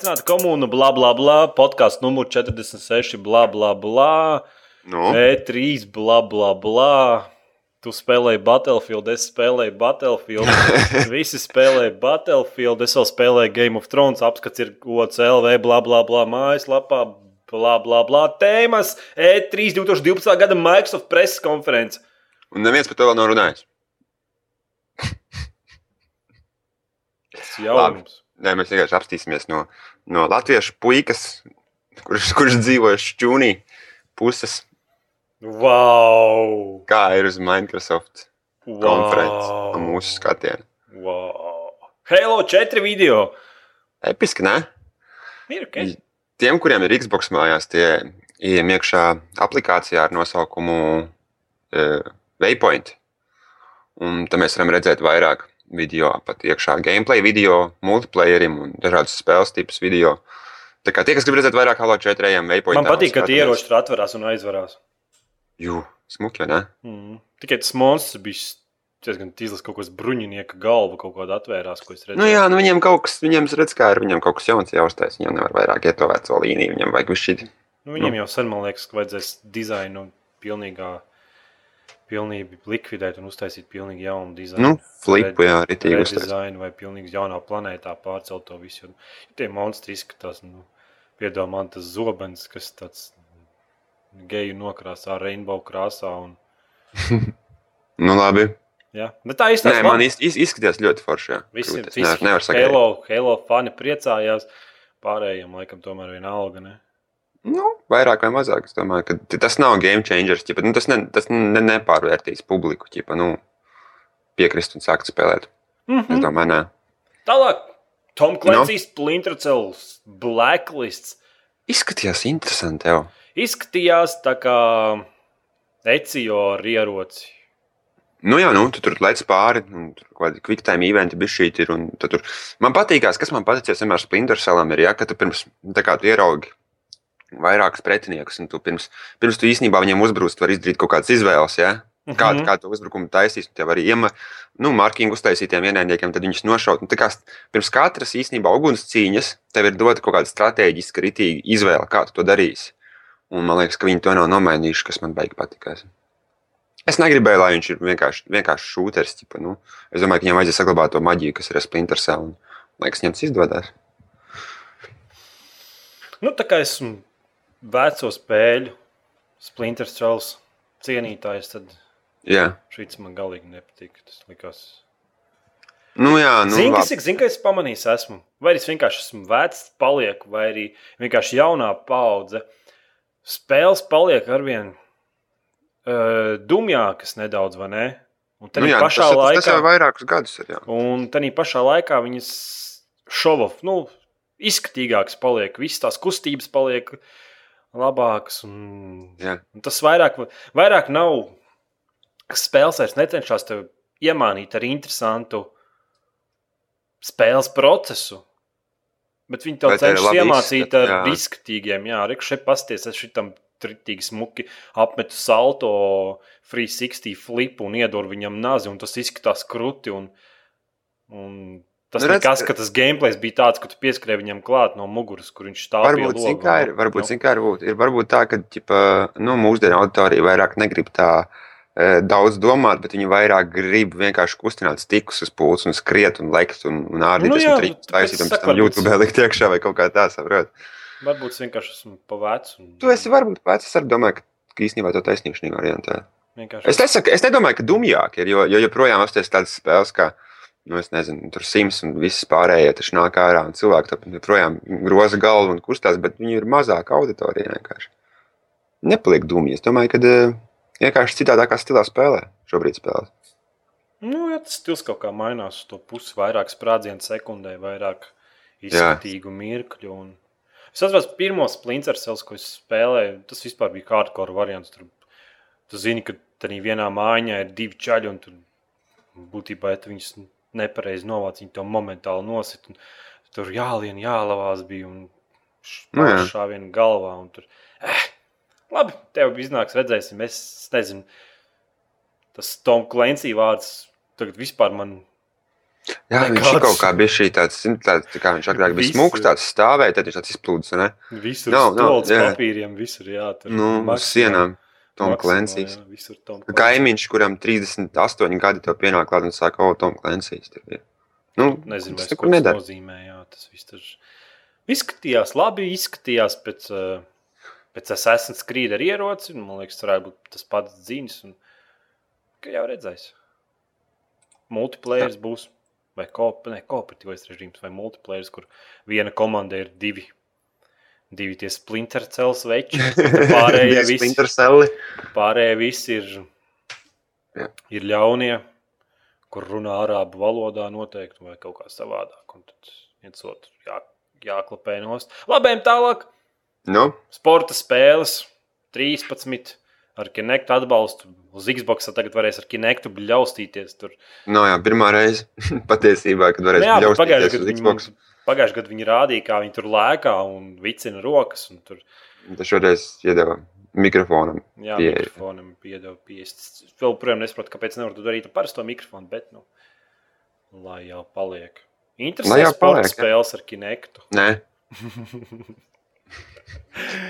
Sveicināti komūnu, bla, bla, bla. Podkāsts numur 46, bla, bla, bla. Nu, E3, bla, bla, bla. Tu spēlēji Battlefield, es spēlēju Battlefield. Visi spēlēja Battlefield, es vēl spēlēju Game of Thrones. Apskats ir OCLV, bla, bla, bla. Mājaslapā, bla, bla, bla. Tēmas E E3 2012. gada Microsoft preses konference. un neviens par to vēl nav runājis. Tas jaunums. Nē, mēs vienkārši apstīsimies no, no latviešu puikas, kurš, kurš dzīvo šķūnī puses, Wow! kā ir uz Microsoft konferences wow. no mūsu skatiena. Wow. Halo 4 video. Episki, ne? Ir ok. Tiem, kuriem ir Xbox mājās, tie ieejam iekšā aplikācijā ar nosaukumu uh, Waypoint. Un tad mēs varam redzēt vairāk video, pat iekšā gameplay video, multiplayerim un dažādas spēles tipus video. Tā kā tie, kas grib redzēt vairāk Halo 4, ejam Waypoint. Man patīk, ka tie ieroči tur atverās un aizvarās. Jū, smuki, ne? Mm. Tikai tas monstrs bija diezgan tīzlis, kaut kāds bruņinieka galva kaut kāda atvērās, ko es redzēju. Nu jā, nu viņiem kaut kas, viņiem redz, kā ir, viņiem kaut kas jauns jāuztais. Viņiem nevar vairāk iet to veco līniju, viņiem vajag višķi. nu, viņiem jau sen, man liekas, ka vajadzēs dizainu pilnīgā, pilnīgi likvidēt un uztaisīt pilnīgi jaunu dizainu. Nu, flipu, jā, ritīgi uztais. dizainu vai pilnīgi jaunā planētā pārcelt to visu. Jo, jo tie monstri izskatās, nu, piedāvā man tas zobens, kas tāds geju nokrāsā, rainbow krāsā. Un, Nu labi. jā. Bet tā īstenībā Nē, man iz, iz, izskatījās ļoti forši. jā. Visi, es visi nevaru, nevaru sagaidīt. Halo, Halo fani priecājās. Pārējiem laikam tomēr viena alga. Ne? Nu, vairāk vai mazāk. Es domāju, ka tas nav game changers. Ķipa, nu, tas ne, tas ne, nepārvērtīs publiku. Ķipa, nu, piekrist un sākt spēlēt. Mm Es -hmm. domāju, nē. Tālāk, Tom Nu? Clancy's no. Splinter Cells Blacklists Izskatījās interesanti. Jau. izskatījās tā kā Ecio ar ieroci. Nu, jā, nu, tu tur lec pāri, un tur kaut kādi quick time eventi bija šī. Man patīkās, kas man patīkās vienmēr Splinter Cellam ir, ja, ka tu pirms tā kā tu ieraugi vairākus pretiniekus, un tu pirms, pirms tu īstenībā viņiem uzbrūst, var izdarīt kaut kādas izvēles, ja? Kā, Mhm. kā to uzbrukumu taisīs, tev arī iema, nu, marķingu uztaisītiem ienaidniekiem, tad viņus nošaut. Un tā kā pirms katras īstenībā uguns cīņas tev ir dota kaut kāda strateģiska, ritīga izvēle, kā tu to darīsi. Un man liekas, ka viņi to nav nomainījuši, kas man beigās patīkās. Es negribēju, lai viņš ir vienkārši, vienkārši šūteris. Ķipa, nu. Es domāju, ka viņam vajadzēja saglabāt to maģiju, kas ir Splinter Cell. Liekas, viņam tas izdodas. Nu, tā kā esmu veco spēļu Splinter Cells cienītājs, tad Jā, šis man galīgi nepatīk. Tas likās. nu, jā, nu, Zini, kas ir? Zini, ka es pamanīju, esmu. Vai es vienkārši esmu vecs, palieku, vai arī vienkārši jaunā paudze. Spēles paliek arvien uh, dumjākas nedaudz, vai ne? Un nu, jā, pašā tas, laikā, tas jau vairākus gadus ir. Jā. un tad pašā laikā viņas šovo, nu, izskatīgākas paliek, visas tās kustības paliek labākas. Un, Jā. un tas vairāk, vairāk nav spēles, vairs necenšas tev iemānīt ar interesantu spēles procesu. Bet viņi tev cenšas iemācīt ar jā. izskatīgiem. Jā, reku šeit pasties, es šitam tritīgi smuki apmetu salto 360 flipu un iedodu viņam nazi, un tas izskatās kruti. Un, un tas Nu, nu, redz, nekas, ka- ka tas gameplay bija tāds, ka tu pieskrēji viņam klāt no muguras, kur viņš stāv Varbūt, zin, loga. kā ir, varbūt, zin, kā ir, ir varbūt tā, ka ģipa, nu, mūsdienu auditorija vairāk negrib tā e, daudz domāt, bet viņi vairāk grib vienkārši kustināt stikus uz pulsu un skriet un lekt un, un ārdīt Nu nu, jā, un tāpēc taisīt un pēc tam YouTube likt iekšā vai kaut kā tā, saprot. Varbūt es vienkārši esmu pa vecu. un Tu esi varbūt pats, es arī domāju, ka, īstenībā to taisnība šī variantā. vienkārši Es, nesaku, es nedomāju, ka dumjāk ir, jo, jo joprojām apstāties tādas spēles, kā, nu, es nezinu, tur sims un viss pārējie taču nāk ārā un cilvēki tam joprojām groza galvu un kustās, bet viņi ir mazāk auditorija vienkārši. Nepaliek dumji. Es domāju, ka eh, vienkārši citādākā stilā spēlē šobrīd spēlē. Nu, ja tas stils kaut kā mainās uz to pusi, vairāk sprādzienu sekundē, vairāk izskatīgu mirkļu. Un... Es atceros, pirmo splinter cells, ko es spēlēju, tas vispār bija hardcore variants. Tur, tu zini, ka tā vienā mājiņā ir divi čaļi, un tur būtībā, tu viņus nepareizi novāc, viņi to momentāli nosit. Un tur jālien, jālavās bija un Nu jā. šā viena galvā. Un tur, eh, labi, tev iznāks, redzēsim. Es nezinu, tas Tom Clancy vārds tagad vispār man Jā, viņš Nekāds. kaut kā bija šī tāds, tāds tā kā viņš agrāk bija smuks, tāds stāvēja, tad viņš tāds izplūdis, ne? Visur stolts jā. papīriem, visur jātur. Nu, uz sienām. Tom Clancy's. jā, Kaimiņš, kuram 38 gadi tev pienāk klāt un saka, o, Tom Clancy's. Nu, Nezinu, tas nekur nedara. nozīmē. Jā, tas viss tur izskatījās labi, izskatījās pēc, pēc Assassin's Creed ar ieroci. un, Man liekas, tas varētu būt tas pats dzīves. Un, ka jau redzēs. Multiplayer būs. Vai koop, ne, kooperatīvais režīms, vai multiplayer, kur viena komanda ir divi. Divi tie splinter cels veči. Pārējie visi, pārējie visi ir, Jā. ir ļaunie, kur runā arābu valodā noteikti vai kaut kā savādāk. Un tad viens otru jā, jāklapē nost. Labējiem tālāk. Nu, Sporta spēles 13 ar Kinect atbalstu. Uz Xbox tagad varēs ar Kinectu bļaustīties. Tur nav jā, pirmā reize patiesībā, kad Nu varēs jā, bet pagājušajā ļaustīties gadā uz Xbox. Pagājušajā gadā viņi rādīja, kā viņi tur lēkā un vicina rokas. Un tur, Tas šoreiz iedeva mikrofonam. jā, Pieeja. mikrofonam piedeva piest. Es Vēl, protams, nesaprotu, kāpēc nevar to darīt ar parasto mikrofonu, bet, nu, lai jau paliek. Interesanti paliek, jā. spēles ar Kinectu. Nē.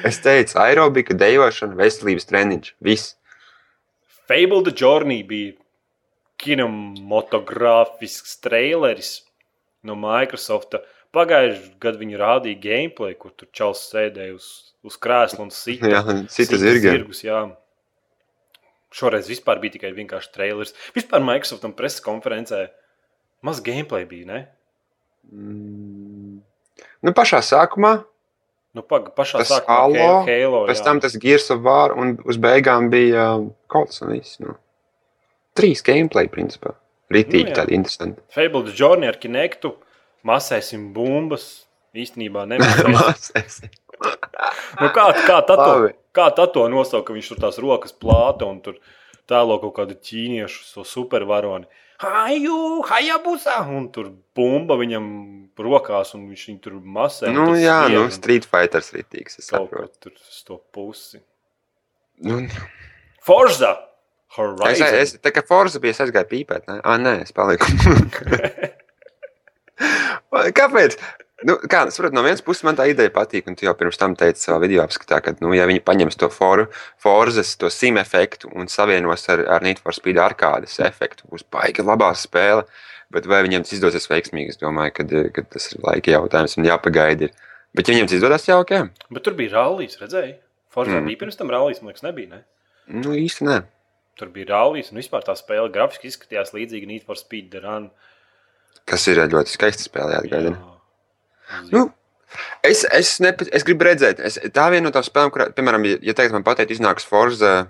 es teicu, aerobika, dejošana, veselības treniņš. Viss. Fable the Journey bija kinematogrāfisks traileris no Microsoft. Pagājušajā gadā viņi rādīja gameplay, kur tur čels sēdēja uz, uz krēsla un sita. Jā, cita zirga. zirgus. Jā. Šoreiz vispār bija tikai vienkārši trailers. Vispār Microsoftam preses konferencē maz gameplay bija. Ne? Mm. Nu, pašā sākumā, Nu, pag, pašā Tas sākumā Halo, Halo, pēc jā. tam tas Gears of War, un uz beigām bija uh, kaut kas tāds. Nu. Trīs gameplay, principā. Ritīgi, Nu, jā. tādi interesanti. Fable the Journey ar Kinectu. Masēsim bumbas. Īstenībā. Mācēs. Nu, kā, kā, tā to, kā tā to nosauca, ka viņš tur tās rokas plāta un tur tēlo kaut kādu ķīniešu so supervaroni. Haju, hajabusa! Un tur bumba viņam rokās, un viņš viņu tur masē. Nu, tur jā, nu, Street Fighters ritīgs. Es saprotu. tur uz to pusi. Nu, Forza! es, Horizon! es, tā kā Forza bija, es aizgāju pīpēt. Ne? Ah, nē, es paliku. Kāpēc? Nu, kā, es saprotu, no vienas puses man tā ideja patīk, un tu jau pirms tam teici savā video apskatā, ka, nu, ja viņi paņems to for, Forzas, to sim efektu un savienos ar, ar Need for Speed arkādes efektu, būs baigi labā spēle. Bet vai viņiem tas izdosies veiksmīgi? Es domāju, ka, ka tas ir laika jautājums un jāpagaida. Ir. Bet, ja viņiem tas izdodas, jau ok. Bet tur bija rallijas, redzēji? Forza Mm. bija pirms tam rallijas, man liekas, nebija. Ne? Nu, īsti nē. Tur bija rallijas, un vispār tā spēle grafiski izskatījās līdzīgi Need for Speed Run. Kas ir ļoti skaisti spēlē, atgādina. Nu, Es, es, nepa, es gribu redzēt, es, tā viena no tām spēlēm, kurā, piemēram, ja, teikt, man pateikt, iznāks Forza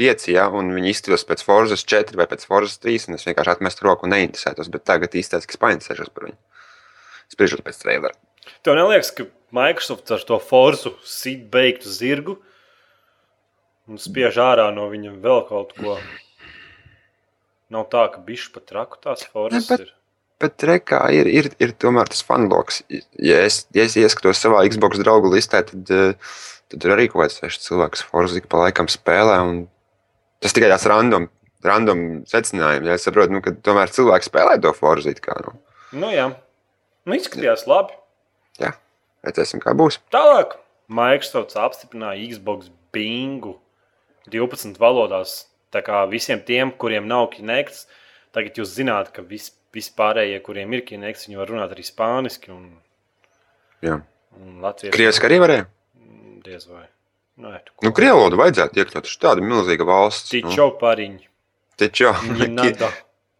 5, ja, un viņi izskatās pēc Forza 4 vai pēc Forza 3, un es vienkārši atmestu roku un neinteresētos, bet tagad īstenībā, ka es painteresēšos par viņu. Spriežot pēc trailera. Tev neliekas, ka Microsoft ar to forsu sit beigtu zirgu un spiež ārā no viņa vēl kaut ko. Nav tā, ka bišķi pat traku tās forsas Ne, bet- ir. Bet rekā ir, ir, ir tomēr tas fanloks. Ja es, ja es ieskatos savā Xbox draugu listē, tad, eh, tad tur arī kaut kāds seši cilvēks ik pa laikam spēlē. un Tas tikai tāds random, random secinājums. Ja es saprotu, nu, ka tomēr cilvēki spēlē to Forza. it Kā, nu. Nu jā, nu izskatījās labi. Jā, redzēsim, kā būs. Tālāk Microsoft apstiprināja Xbox Bingu 12 valodās. Tā kā visiem tiem, kuriem nav kinekts, tagad jūs zināt, ka vis, vispārējie, kuriem ir kinekts, viņi var runāt arī spāniski un, Jā. un latviešu. Krieviski arī varēja. Mm, Diez vai. Nē, tu Nu, Krievu valodu vajadzētu iekļaut. Tas ir tāda milzīga valsts. Nu, Tičo pariņi. Taču Не надо.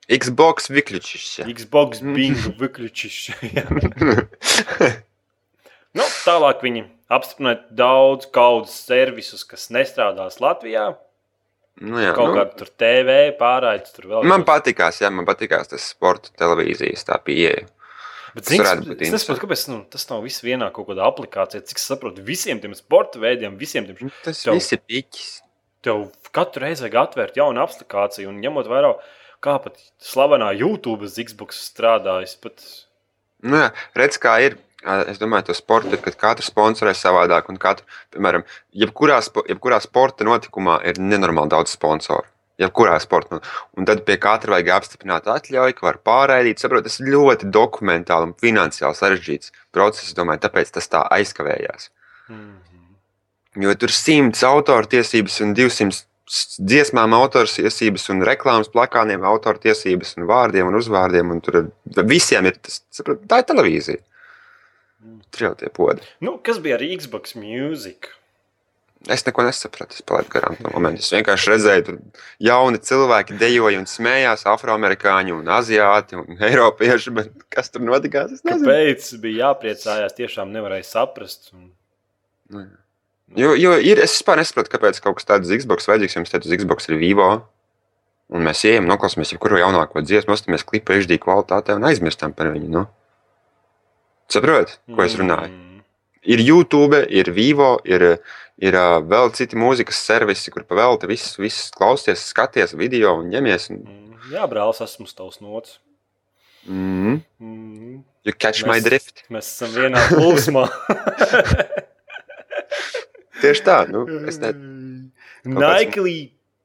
Xbox выключишься. Xbox Bingu выключишь. nu, tālāk viņi apstiprināja daudz kaudzes servisus, kas nestrādās Latvijā. Nu, jā, Kaut nu, kāda tur TV pārraides, tur vēl man patīkās, jā, man patīkās tas sporta televīzijas tā pieeja. Bet, varētu es, es nesaprotu, kāpēc nu, tas nav viss vienā kaut kādā aplikācijā. Cik es saprotu, visiem tiem sporta veidiem, visiem tiem Nu, Tas Tev- viss ir piķis. tev katru reizi vajag atvērt jaunu aplikāciju, un ņemot vērā, kā pat slavenā YouTube Xbox strādājas. Pat... Nu, jā, redz, kā ir. Es domāju, to sportu, kad katrs sponsorē savādāk, un katru, piemēram, jebkurā, spo- jebkurā sporta notikumā ir nenormāli daudz sponsoru. jebkurā sportā. Un tad pie katra vajag apstiprināt atļauju, ka var pārraidīt. Saprot, tas ir ļoti dokumentāli un finansiāli sarežģīts process. Es domāju, tāpēc tas tā aizkavējās. Mm -hmm. Jo tur ir simts autortiesības un 200 dziesmām autortiesības un reklāmas plakāniem autortiesības un vārdiem un uzvārdiem. Un tur visiem ir tas, saprot, tā ir televīzija. Tie podi. Nu, kas bija ar Xbox Music? Es neko nesapratu. Es palaidu garām to momentu. Es vienkārši redzēju, tur jauni cilvēki dejoja un smējās, afroamerikāņi, un aziāti un eiropieši. Kas tur notikās? Kāpēc bija jāpriecājās? Tiešām nevarēja saprast. Un... Nu, jo, jo ir, es vispār nesaprotu, kāpēc kaut kas tāds Xbox vajadzīgs. Jums teicu, Xbox ir Vivo. Un mēs ejam, noklausāmies jebkuru jaunāko dziesmu, nostāmies klipa HD kvalitātē un aizmirstam par viņu. Nu? Saprotiet, ko es runāju? Mm. Ir YouTube, ir Vivo, ir, ir vēl citi mūzikas servisi, kur pavēlti visus, visus klausies, skaties video un ņemies. Un... Mm, jā, brālis, esmu tavs nots. Mm. Mm. You catch mēs, my drift. Mēs esam vienā plūsmā. Tieši tā. Nu, es ne... Nike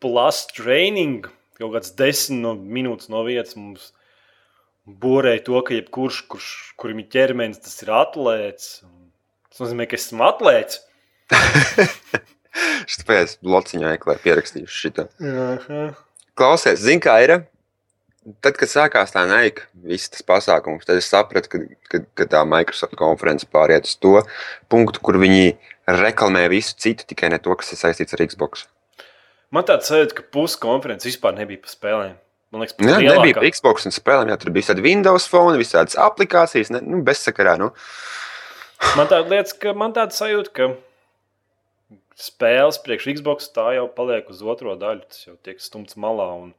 plus training. Kaut kāds desmit no minūtes no vietas mums borēja to, ka jebkurš, kurš, kurim ir ķermenis, tas ir atlēts. Tas nozīmē, ka esmu atlēts. Tāpēc lociņā meklēju, pierakstīšu šo. Klausies, zini, kā ir. Tad, kad sākās tā naika, viss tas pasākums, tad es sapratu, ka, ka, ka tā Microsoft konference pāriet uz to punktu, kur viņi reklamē visu citu, tikai ne to, kas ir saistīts ar Xbox. Man tāds sajūta, ka pusi konferences vispār nebija par spēlēm. Man liekas, jā, nebija par Xbox un spēlēm. Jā, tur bija tādi Windows phone, visādas aplikācijas, ne, nu, bezsakarā. Nu. Man tāda lietas, ka man tāda sajūta, ka spēles priekš Xbox tā jau paliek uz otro daļu. Tas jau tiek stumts malā un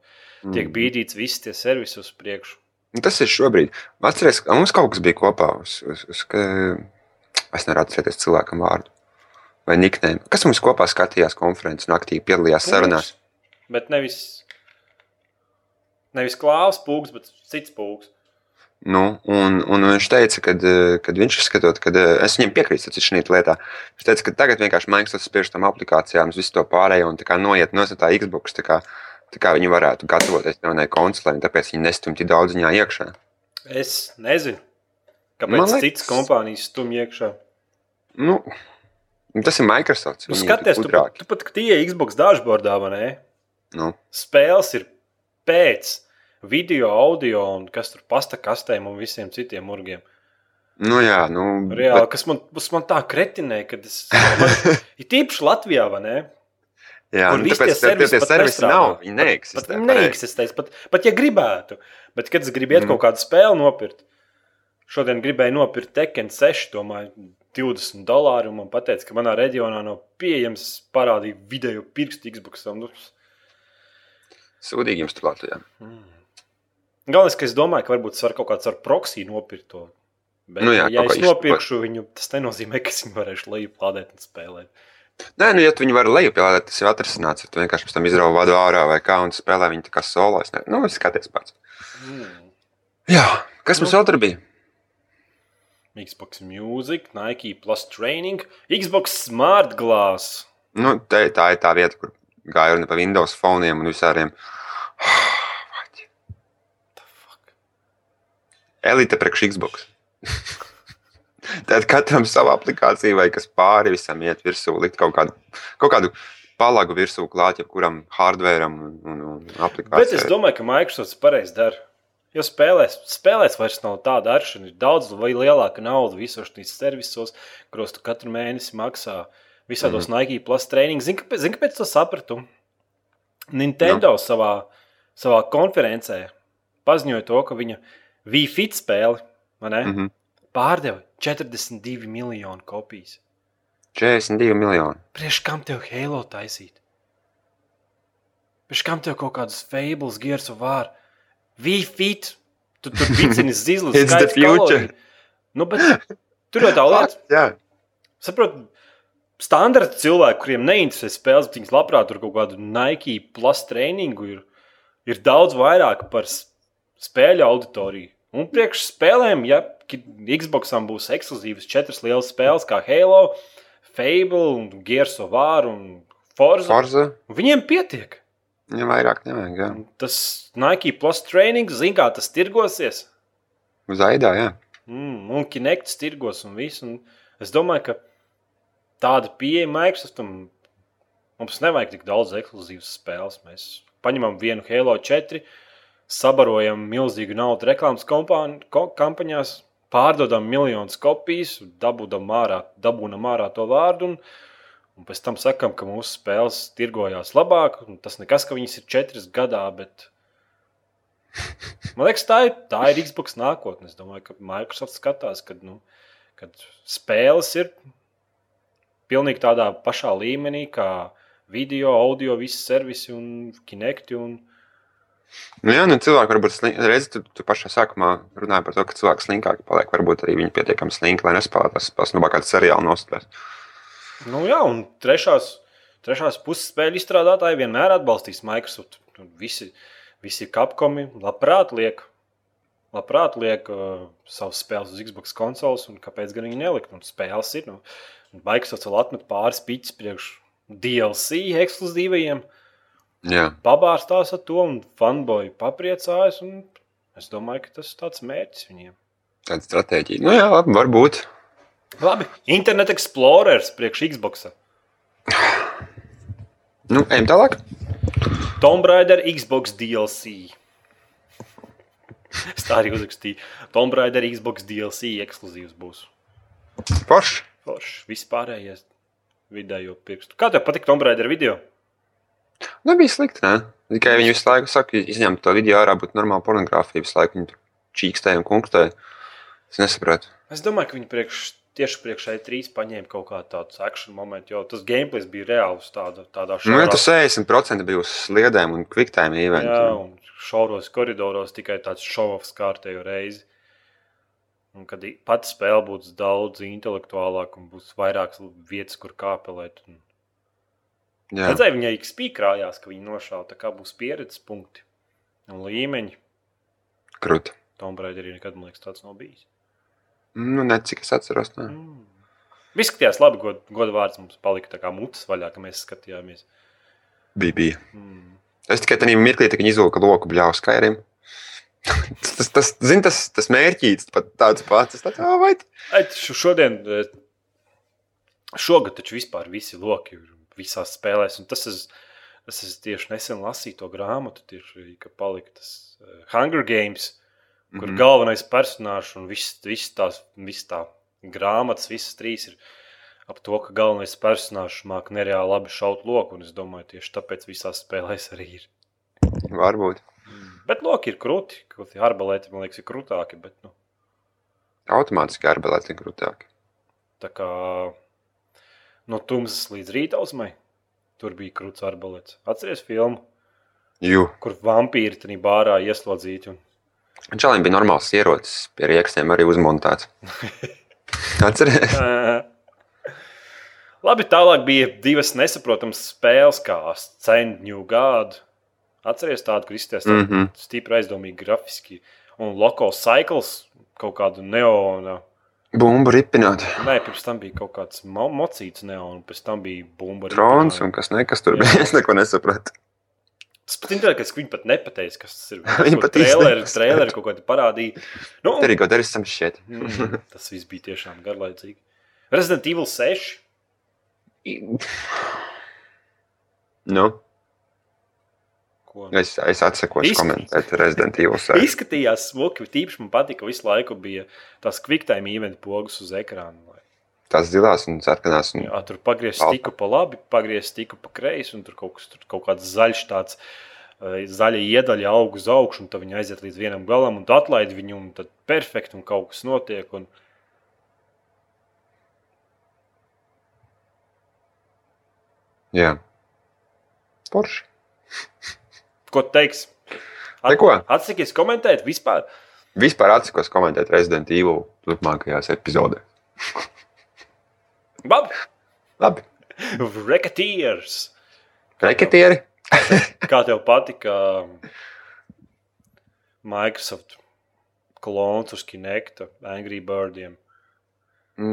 tiek mm. bīdīts visi tie servisi uz priekšu. Tas ir šobrīd. Atcerieties, ka mums kaut kas bija kopā. Uz, uz, uz, ka... Es nevaru atcerēties cilvēkam vārdu. Vai niknēm. Kas mums kopā skatījās konferences un aktīvi piedalījās sarunās? Bet nevis, nevis klāvs pūks, bet cits pūks. Nu, un, un viņš teica, ka eh, viņš izskatot, ka eh, es viņam piekrītu šajā lietā. Viņš teica, ka tagad vienkārši Microsoft spiež tam aplikācijām visu to pārējo un noiet no tā Xbox. Tā kā, tā kā viņi varētu gatavoties jaunai konsolē, un tāpēc viņi nestumj tik daudz viņā iekšā. Es nezinu, kāpēc liekas, citas kompānijas stumj iekšā. Nu, tas ir Microsoft. Nu, skaties, tu, tu pat tie Xbox dashboardā, vai ne? Nu. Spēles ir pēc video, audio un kas tur pasta kastēm un visiem citiem murgiem. Nu, jā, nu, Reāli, bet... kas man, man tā kretinē, ka es. Man, ir tīpaši Latvijā, vai ne? Jā, nu, tāpēc tie servisi, tie servisi nav. Viņi neeksistē. Pat, pat neeksistēs, pat, pat ja gribētu. Bet, kad es gribu iet mm. kaut kādu spēli nopirkt, šodien gribēju nopirkt Tekken 6, domāju, 20 dolāru, man teica, ka manā reģionā nav pieejams parādīt video pirkstu Xbox. Nu, Sūdīgi jums tur Latvijā. Mm. Galvenais, ka es domāju, ka varbūt tas var kaut kāds ar proxy nopirkt to. Bet, nu, jā, ja es nopirkšu viņu, tas nenozīmē, ka es viņu varēšu lejuplādēt un spēlēt. Nē, nu, ja tu viņu vari lejuplādēt, tas jau atrisināts. Tu vienkārši pēc tam izrauj vadu ārā vai kā un spēlē viņu tā kā solo. Es ne... Nu, es skaties pats. Mm. Jā, kas nu, mums vēl tur bija? Xbox Music, Nike Plus Training, Xbox Smart Glass. Nu, te, tā ir tā vieta, kur gāja runa par Windows foniem un visādiem. Elite priekš Xbox. Tad katram savu aplikāciju vai kas pāri visam iet virsū, likt kaut kādu, kaut kādu palagu virsū klāt, jebkuram hardveram un, un, un aplikācijai. Bet es domāju, ka Microsoft pareizi dara. Jo spēlēs, spēlēs vairs nav tāda aršana. Ir daudz lielāka nauda visos šīs servisos, kuros tu katru mēnesi maksā visādos mm -hmm. Nike plus training. Zini, kāpēc, zin, kāpēc to sapratu? Nintendo no. savā, savā konferencē paziņoja to, ka viņa Wi-Fi spēli mm -hmm. pārdeva 42 miljonu kopijas. 42 miljoni. Priekš kam tev Halo taisīt? Priekš kam tev kaut kādas fables, gears of war? Wi-Fi! Tu tur vicini zizlis, skaits kaloriju. Nu, bet tur jau tā lieta. Jā. Saprot, standarta cilvēki, kuriem neinteresē spēles, bet viņi labprāt tur kaut kādu Nike plus treniņu ir, ir daudz vairāk par spēļu auditoriju. Un priekš spēlēm, ja Xboxam būs ekskluzīvas četras lielas spēles, kā Halo, Fable, Gears of War un Forza, Forza. viņiem pietiek. Ja vairāk nevajag, jā. Tas Nike Plus training, zin kā tas tirgosies. Uz aidā, jā. Mm, un Kinect tirgos un viss. Un es domāju, ka tāda pieeja Microsoftam mums nevajag tik daudz ekskluzīvas spēles. Mēs paņemam vienu Halo 4, sabarojam milzīgu naudu reklāmas kampaņās, pārdodam miljonus kopijas, dabūjam ārā, dabūjam ārā to vārdu. Un, Un pēc tam sakām, ka mūsu spēles tirgojās labāk. Tas nekas, ka viņas ir četras gadā, bet man liekas, tā ir, tā ir Xbox nākotne. Es domāju, ka Microsoft skatās, ka nu, kad spēles ir pilnīgi tādā pašā līmenī kā video, audio, visi servisi un kinekti. Un... Nu, jā, nu, cilvēki varbūt reizē tu, tu pašā sākumā runāji par to, ka cilvēki slinkāki paliek. Varbūt arī viņi pietiekami slinki, lai nespēlētu tās spēles, nu, kā kāds seriāls nospēlēt. Nu, jā, un trešās, trešās puses spēļu izstrādātāji vienmēr atbalstīs Microsoft. Visi, visi kapkomi labprāt liek, labprāt liek uh, savus spēles uz Xbox konsoles, un kāpēc gan viņi nelikt? Un spēles ir. Nu, Microsoft vēl atmet pāris pīķis priekš DLC ekskluzīvajiem. Jā. Pabārstās ar to, un fanboyi papriecājas. Un es domāju, ka tas ir tāds mērķis viņiem. Tāda stratēģija. Nu, jā, labi, varbūt. Labi, Internet Explorers priekš Xbox. Nu, ejam tālāk. Tomb Raider Xbox DLC. Es tā arī uzrakstīju. Tomb Raider Xbox DLC ekskluzīvs būs. Forši. Forši. Vispārējais vidējo pirkstu. Kā tev patīk Tomb Raider video? Nebija slikti, ne? Tikai viņi visu laiku saka, izņemt to video ārā, būtu normāla pornogrāfija. Visu laiku viņi tur čīkstēja un kunktēja. Es nesapratu. Es domāju, ka viņi priekš, tieši priekšā trīs paņēma kaut kādu tādu action momentu, jo tas gameplay bija reāls tādā, tādā Nu, ja tu 60% bija uz sliedēm un kviktēm Jā, eventiem. un šauros koridoros tikai tāds šovs kārtējo reizi. Un kad pati spēle būs daudz intelektuālāka un būs vairākas vietas, kur kāpelēt. Un... Jā, Redzēju, viņai XP krājās, ka viņi nošāva. Tā kā būs pieredzes punkti un līmeņi. krūti. Tomb Raider arī nekad, man liekas, tāds nav bijis. Nu, ne cik es atceros. Ne. Mm. Viss skatījās labi, god, goda vārds mums palika tā kā mutes vaļā, ka mēs skatījāmies. Bija, bija. Mm. Es tikai tajā mirklī, kad viņi izvilka loku bļāvu skairim. Tas, tas, zin, tas, tas mērķīts pat tāds pats. Tāds, "Ā, vai t-" Ai, šo- Šodien, eh, šogad taču vispār visi loki ir visās spēlēs. un Tas es, es, es tieši nesen lasīju to grāmatu, tieši, ka palika tas eh, Hunger Games, kur mm. -hmm. galvenais personāžs un viss viss tās viss tā grāmatas, visas trīs ir ap to, ka galvenais personāžs māca nereāli labi šaut loku. Un es domāju, tieši tāpēc visās spēlēs arī ir. Varbūt. Bet loki ir krūti, kā arbalēti, man liekas, ir krūtāki. Bet, nu, Automātiski arbelēti ir grūtāk. Tā kā no tumsas līdz rītausmai tur bija krūts arbalēts. Atceries filmu, Jū. kur vampīri tajā bārā ieslodzīti. Un... Čalim bija normāls ierocis, pie rīkstiem arī uzmontēts. Atceries? Labi, tālāk bija divas nesaprotamas spēles, kā Scent New Atceries tādu, kur izskatās mm. -hmm. stipri aizdomīgi grafiski. Un Loco Cycles kaut kādu neonu. Bumbu ripināt. Nē, pirms tam bija kaut kāds mo mocīts neonu, pēc tam bija bumba. Trons un kas nekas tur bija. Es neko nesapratu. Tas pat interesanti, ka viņi pat nepateica, kas tas ir. Viņi pat traileri, traileri kaut kādi parādīja. Nu, Tur arī kaut kas tam šķiet. mm, tas viss bija tiešām garlaicīgi. Resident Evil 6. Nu, Ko? es, es atsakošu Izsk- komentēt Resident Evil 6. Izskatījās smuki, bet īpaši man patika, ka visu laiku bija tās quicktime event pogas uz ekrāna. lai- Tās zilās un sarkanās. Un... Jā, tur pagriezt stiku pa labi, pagriezt stiku pa kreisi, un tur kaut, kas, tur kaut kāds zaļš tāds. eh, Zaļa iedaļa aug uz augšu, un tad viņi aiziet līdz vienam galam, un tu atlaidi viņu, un tad perfekti, un kaut kas notiek. Un... Jā. Porši. Ko tu teiksi? Neko. Atsakies komentēt vispār. Vispār atsakos komentēt Resident Evil turpmākajās epizodēs. Labi, Labi. Racketeers. Reketieri. Kā tev patika Microsoft klons uz Kinecta, Angry Birdiem?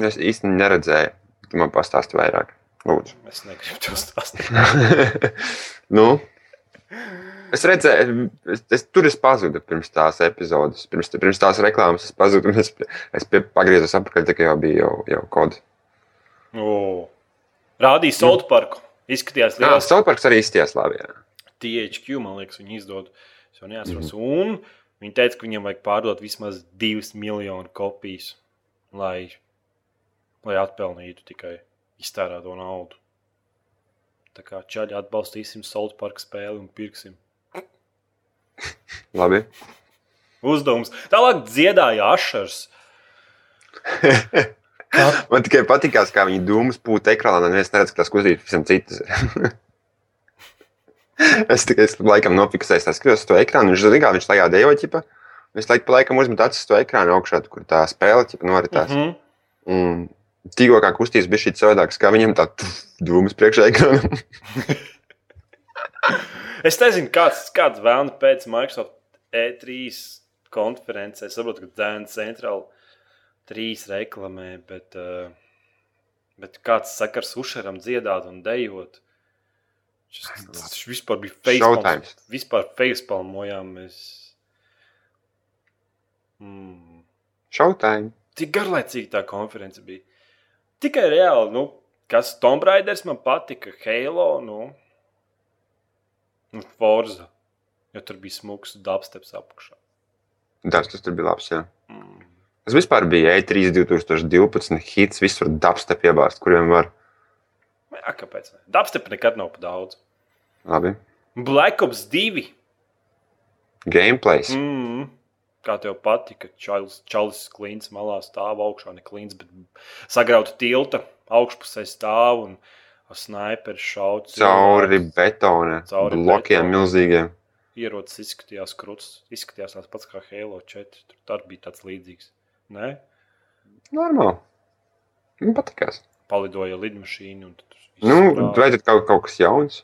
Es īsti neredzēju. Tu man pastāsti vairāk. Lūdzu. Es negribu to stāstīt. nu, Es redzēju, es, es, tur es pazudu pirms tās epizodes, pirms, pirms tās reklāmas. Es pazudu, un es, es pie, pagriezos atpakaļ, kā jau bija jau, jau kodi. O. Rādīja South Parku. Izskatījās Jā, liels. Southparks arī izties labi. Jā. THQ, man liekas, viņi izdod. Es jau neatceros. Mm -hmm. Un viņi teica, ka viņiem vajag pārdot vismaz 2 miljonu kopijas, lai, lai atpelnītu tikai iztērēto naudu. Tā kā čaļi atbalstīsim South Park spēli un pirksim. Labi. Uzdevums. Tālāk dziedāja Ašers. Man tikai patīkās, kā viņi dūmus pūta ekrānā, un neviens neredz, ka tas kustības visam citas. es tikai es laikam nofiksēju, es skatos to ekrānu, viņš zina, kā viņš tajā dejo, ķipa. Es laikam, laikam uzmetu acis to ekrānu augšā, kur tā spēle, ķipa, noritās. Mm -hmm. Un tikko kā kustības bija šī savādākas, kā viņam tā dūmus priekšā ekrānam. Es nezinu, kāds, kāds vēlams pēc Microsoft E3 konferencē. Es saprotu, ka Dēns Centrāla trīs reklamē, bet, uh, bet kāds sakars Ušaram dziedāt un dejot. Šis, tas vispār bija facepalms. Vispār facepalmojām mēs. Mm. Showtime. Cik garlaicīga tā konference bija. Tikai reāli, nu, kas Tomb Raiders man patika, Halo, nu, un Forza. Jo tur bija smūgs dubsteps apakšā. Tas, tas tur bija labs, jā. Mm. Tas vispār bija E E3 2012 hits, visur dubstep iebāzt, kuriem var. Jā, kāpēc? ne? Dubstep nekad nav pa daudz. Labi. Black Ops 2. Gameplays. Mm. Kā tev patika, Čalis klīns malā stāv augšā, ne klīns, bet sagrauta tilta augšpusē stāv un ar snaiperu šauc. Cauri betona Cauri blokiem betona. milzīgiem. Ierocis izskatījās krūts, izskatījās tāds pats kā Halo 4. Tur tā bija tāds līdzīgs. Nē, Normāli. Man patīkās. palidoja lidmašīna. Nu, vai tad kaut, kaut kas jauns?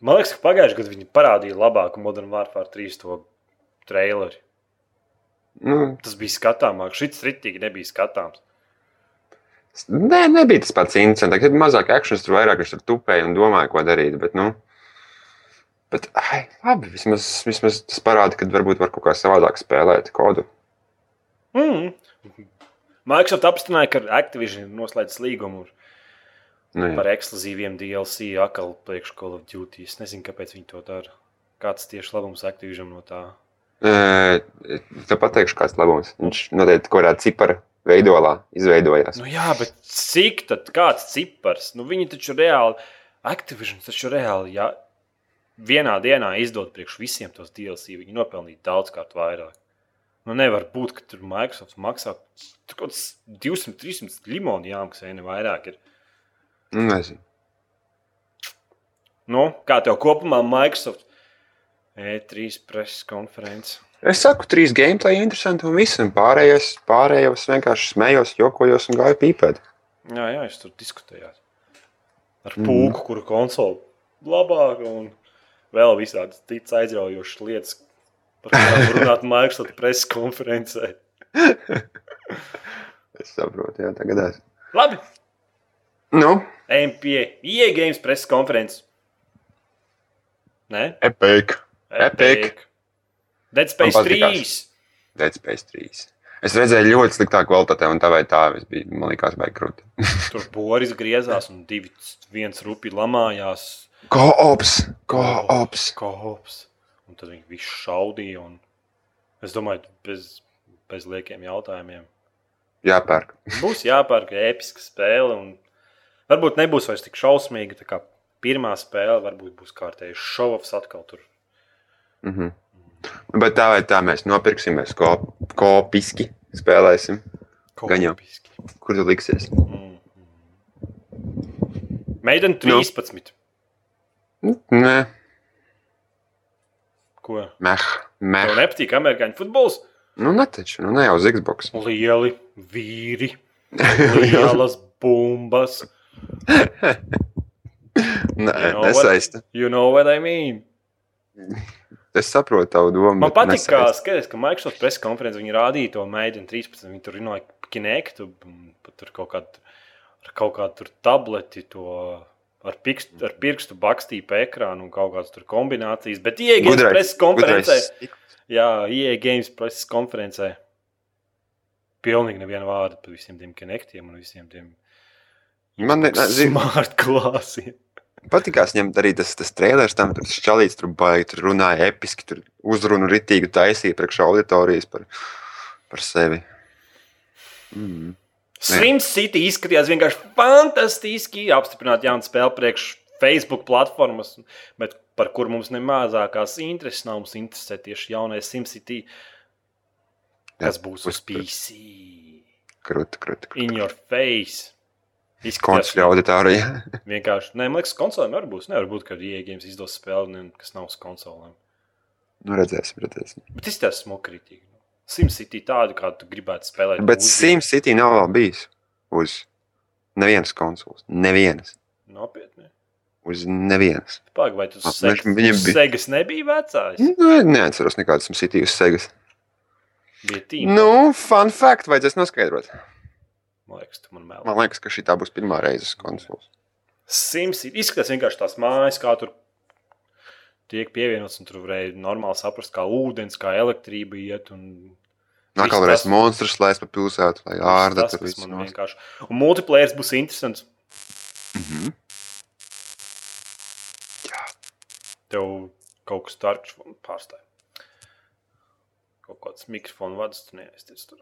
Man liekas, ka pagājušajā gadā viņi parādīja labāku Modern Warfare 3 to traileri. Nu, Tas bija skatāmāk. Šis ritīgi nebija skatāms. Nē, nebija tas pats interesants. Kad mazāk akcents, tur vairāk viņš tur tupēja un domāja, ko darīt. Bet, nu, bet ai, labi, vismaz, vismaz tas parāda, ka varbūt var kaut kā savādāk spēlēt kodu. Mm. Microsoft apstiprināja, ka Activision ir noslēdzis līgumu Nu, jā. par ekskluzīviem DLC atkal priekš Call of Duty. Es nezinu, kāpēc viņi to dara. Kāds tieši labums Activision no tā? Ē, Tev pateikšu, kāds labums. Viņš noteikti kaut kādā cipara veidolā izveidojās. Nu, jā, bet cik tad kāds cipars? Nu, viņi taču reāli, Activision taču reāli, ja vienā dienā izdod priekš visiem tos DLC, viņi nopelnīja daudzkārt vairāk. Nu, nevar būt, ka tur Microsoft maksā tur kaut kāds 200, 300 limoni jāmaksā, ne vairāk. Ir. Nu, nezinu. Nu, kā tev kopumā Microsoft E3 preses konferences? Es saku, trīs gameplay interesanti un viss. Un pārējais, pārējos vienkārši smējos, jokojos un gāju pīpēt. Jā, jā, jūs tur diskutējāt. Ar pūku, kuru konsoli labāka un vēl visādas citas aizraujošas lietas, par kurām runāt Microsoft preses konferencē. Es saprotu, jā, tagad es. Labi, Nu, ejam pie IE Games preses konferences. Nē, epic. Epic. Dead Space Man 3. patīkās. Dead Space 3. Es redzēju ļoti sliktā kvalitātē, un tā vai tā, es biju, man liekas, baigi krūti. Tur Boris griezās un divi, viens rupi lamājās. Ko-ops! Ko-ops! Kops. Un tad viņi visi šaudīja. Un... Es domāju, bez, bez liekiem jautājumiem. Jāpērk. Būs jāpērk episka spēle. Un varbūt nebūs vairs tik šausmīga. Tā kā pirmā spēle varbūt būs kārtējs šovs atkal tur. Mhm. Bet tā vai tā mēs nopirksimies ko- kopiski, spēlēsim. Gan jau. Kopiski. Kur tu liksies? Mm. Meidene 13. Nē, Ko? meh, meh. Tev nepatīk amerikāņu futbols? Nu, netaču, nu, ne jau uz Xbox. Lieli vīri, lielas bumbas. Nē, You know nesaista. You know what I mean? Es saprotu tavu domu. Man patīk, ka, skaties, ka Microsoft preses konferencē viņi rādīja to meiteni 13. Viņi tur runāja par kinektu, pat tur kaut kādu, ar kaut kādu tur tableti, to ar, pikstu, ar pirkstu bakstīju pa ekrānu un kaut kādas tur kombinācijas. Bet IE Games preses konferencē, jā, IE Games preses konferencē, pilnīgi neviena vārda par visiem tiem konektiem un visiem tiem Man zin, smart klāsiem. Patīkās ņemt arī tas, tas trēlers, tam tur šķalīts, tur baigi, tur runāja episki, tur uzrunu ritīgi taisīja priekš auditorijas par, par sevi. Mm. Sim City izskatījās vienkārši fantastiski. Apstiprināt jaunu spēli priekš Facebook platformas, bet par kur mums nemazākās intereses nav. Mums interesē tieši jaunais SimCity, kas būs uz PC. Krūti, krūti. In your face. Konsoļu auditorija. vienkārši. Nē, man liekas, konsolēm var būt. Nevar būt, ka IE games izdos spēli, kas nav uz konsolēm. Nu, redzēsim, redzēsim. Bet izskatās smukritīgi. SimCity tādu, kādu tu gribētu spēlēt. Bet SimCity nav vēl bijis uz nevienas konsoles. Nevienas. Nopietni. Uz nevienas. Pagaid, vai tu Ah, segas, viņam bija- segas nebija vecais? Nu, neatceros nekādu SimCity uz Segas. Bija tīm. Nu, fun fact, vajadzēs noskaidrot. Man liekas, tu man mēl. Man liekas, ka šī būs pirmā reize uz konsoles. SimCity izskatās vienkārši tās mājas, kā tur tiek pievienots, un tur varēja normāli saprast, kā ūdens, kā elektrība iet. Un... Nākamā tas- monstrus laist pa pilsētu, lai ārda tas, tur viss man vienkārši. Un multiplayer būs interesants. Mhm. Tev kaut kas tāds pārstāv. Kaut kāds mikrofons vadis, tu neaizties tur.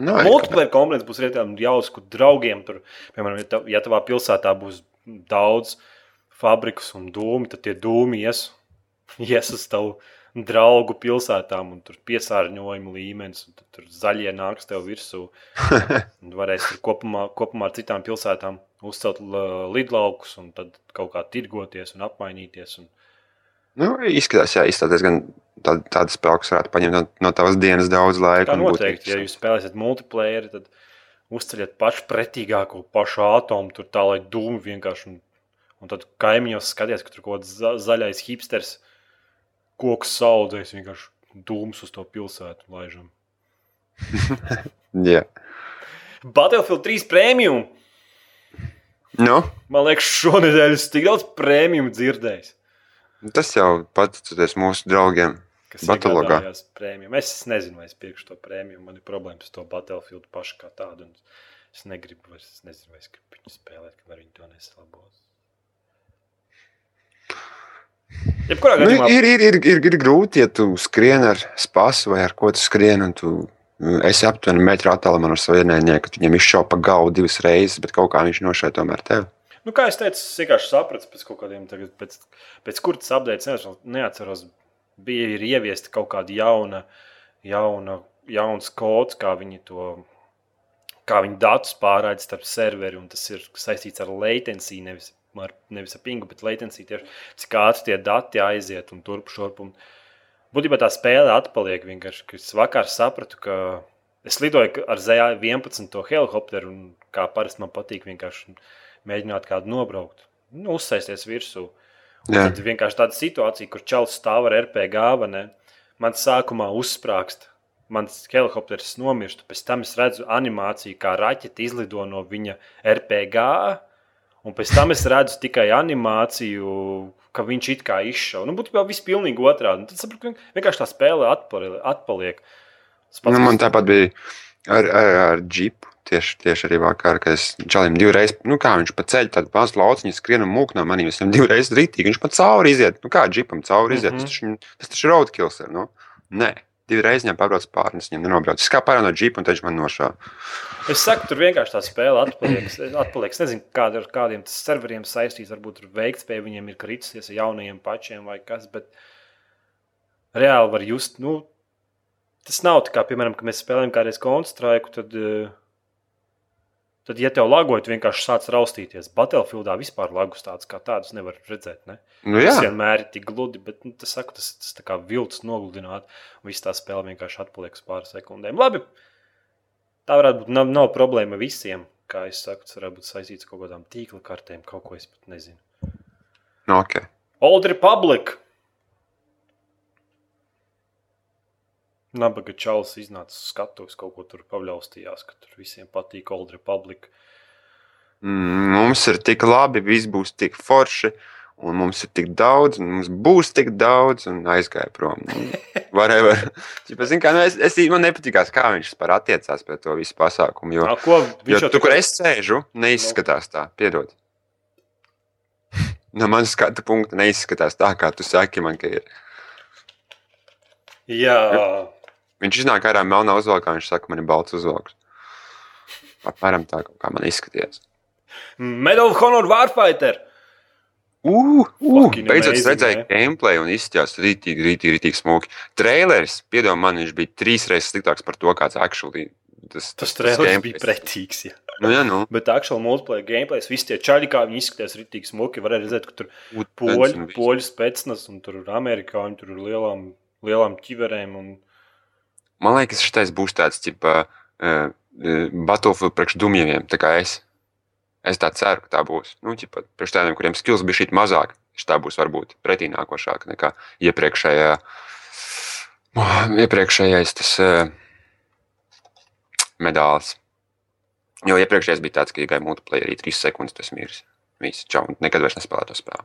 Arī Multiplayer komponents būs redzams jautrs, kur draugiem tur, piemēram, ja, tav, ja tavā pilsētā būs daudz fabrikas un dūmi, tad tie dūmi ies, ies uz tavu draugu pilsētām, un tur piesārņojuma līmenis, un tur zaļie nāks tev virsū. Un varēs tur kopumā, kopumā ar citām pilsētām uzcelt la- lidlaukus, un tad kaut kā tirgoties un apmainīties. Un... Nu, izskatās, jā, izskatās diezgan tāda, tāda spēle, kas varētu paņemt no, no tavas dienas daudz laika. Tā un būt noteikti, ja jūs spēlēsiet multiplayer, tad uzceļat pašu pretīgāko, pašu atomu, tur tā lai dūmi vienkārši. Un, un tad kaimiņos skaties, ka tur kaut kāds za zaļais hipsters koks saudzējis vienkārši dūmus uz to pilsētu laižam. Jā. Battlefield 3 premium! Nu, Man liekas, šonadēļ es tik daudz premium dzirdējis. Tas jau pateicoties mūsu draugiem. Kas Battlelogā. Es nezinu, vai es pirkšu to prēmiju. Man ir problēmas ar to Battlefield pašu kā tādu. un Es negribu, vairs, es nezinu, vai es gribu viņu spēlēt, kamēr viņi to nesalabos. Jebkurā Nu, gadījumā, ir, ir, ir, ir, ir grūti, ja tu skrieni ar spasu vai ar ko tu skrieni. Tu mm, esi aptuveni metru attālumā no sava ienaidnieka. Viņam izšauj pa galvu divas reizes, bet kaut kā viņš nošāva tomēr tevi. Nu, kā es teicu, es vienkārši sapratu pēc kaut kādiem, tagad, pēc, pēc kuras updates, neatceros, neatceros, bija ir ieviesta kaut kāda jauna, jauna, jauns kods, kā viņi to. Kā viņi datus pārraida starp serveri, un tas ir saistīts ar latency, nevis ar, nevis ar pingu, bet latency tieši cik ātri tie dati aiziet un turp šurp. Un būtībā tā spēle atpaliek vienkārši. Es vakar sapratu, ka es lidoju ar ZA11 helikopteru, un kā parasti man patīk vienkārši mēģināt kādu nobraukt, nu, uzsēsties virsū. Tad vienkārši tāda situācija, kur čels stāv ar RPG gāveni, man sākumā uzsprāgst. Mans helikopters nomirst, pēc tam es redzu animāciju, kā raķete izlido no viņa RPG. Un pēc tam es redzu tikai animāciju, ka viņš it kā izšauja. Nu, būtībā viss pilnīgi otrādi. Un Tad saprotu, ka vienkārši tā spēle atpaliek. atpaliek. Tas pats, Nu, man tāpat bija ar, ar, ar džipu. Tieši, tieši arī vakar, kad es čalim divreiz, nu kā viņš pa ceļu, tad pats lauciņš skrien un mūk no maniem. Es viņam divreiz rītīgi, viņš pa cauri iziet. Nu kā džipam cauri iziet, mm Mhm. -hmm. tas, taču, tas taču roadkills. ir, Nu? Nē, divreiz viņam pabrauc pāri, es viņam nenobraucu. Es kā pārā no džipa, un viņš man nošāva. Es saku, tur vienkārši tā spēle atpaliek. Atpaliek. Es nezinu, kāda ar kādiem tas serveriem saistīts. Varbūt tur veiktspēja viņiem ir kritusies ar jaunajiem pačiem vai kas. Bet reāli var just, nu, tas nav tā kā, piemēram, kad mēs spēlējam kādreiz konstraiku. Tad, eh, tad, ja tev lagojot, vienkārši sāc raustīties. Battlefieldā vispār lagus tādus kā tādus nevar redzēt. Ne? Nu, Tas jā, vienmēr ir tik gludi, bet nu, tas, saku, tas, tas tā kā vilcis nogludināt. un Viss tā spēle vienkārši atpaliek uz pāris sekundēm. Labi, tā varētu būt. Nav, nav problēma visiem. Kā es saku, tas varētu būt saistīts ar kaut kādām tīkla kartēm, kaut ko es pat nezinu. nu, ok. Old Republic! Nabaga čalis iznāca uz skatuves, kaut ko tur pavļaustījās, ka tur visiem patīk Old Republic. Mm, mums ir tik labi, viss būs tik forši, un mums ir tik daudz, un mums būs tik daudz, un aizgāja prom. Whatever. Čipa, zin, kā, nu, es, es, man nepatīkās, kā viņš vispār attiecās pret to visu pasākumu. Jo, A, ko jo tu, kur es sēžu, neizskatās tā, piedod. No manas skatu punkta neizskatās tā, kā tu saki man, ka ir. Jā, Viņš iznāk ārā melnā uzvalkā, viņš saka, man ir balts uzvalks. Apmēram tā, kā man izskatījās. Medal of Honor Warfighter. Uh, uh, beidzot, es redzēju ne? gameplay un izskatījās rītīgi, rītīgi, rītīgi smuki. Traileris, piedod man, viņš bija trīs reizes sliktāks par to, kāds actually. Tas, Tas trēlis gameplays. bija pretīgs. Jā. Nu, jā, nu. Bet actual multiplayer gameplays, visi tie čaļi, kā viņi izskatījās rītīgi smuki, varēja redzēt, ka tur Būt poļu, poļu spēcnas un tur ir amerikāņi, tur ir lielām, lielām ķiverēm. Un... Man liekas, šis būs tāds, tipā, uh, Battlefield priekš dumjiem, tā kā es. Es tā ceru, ka tā būs. Nu, ķipa, priekš tādiem, kuriem skills bija šī mazāk, tā būs varbūt pretī nākošāka nekā iepriekšējā. Iepriekšējais tas uh, medālis. Jo iepriekšējais bija tāds, ka, ja gāja multiplayer, arī 3 sekundes tas miris. Viss, čau, nekad vairs nespēlē to spēli.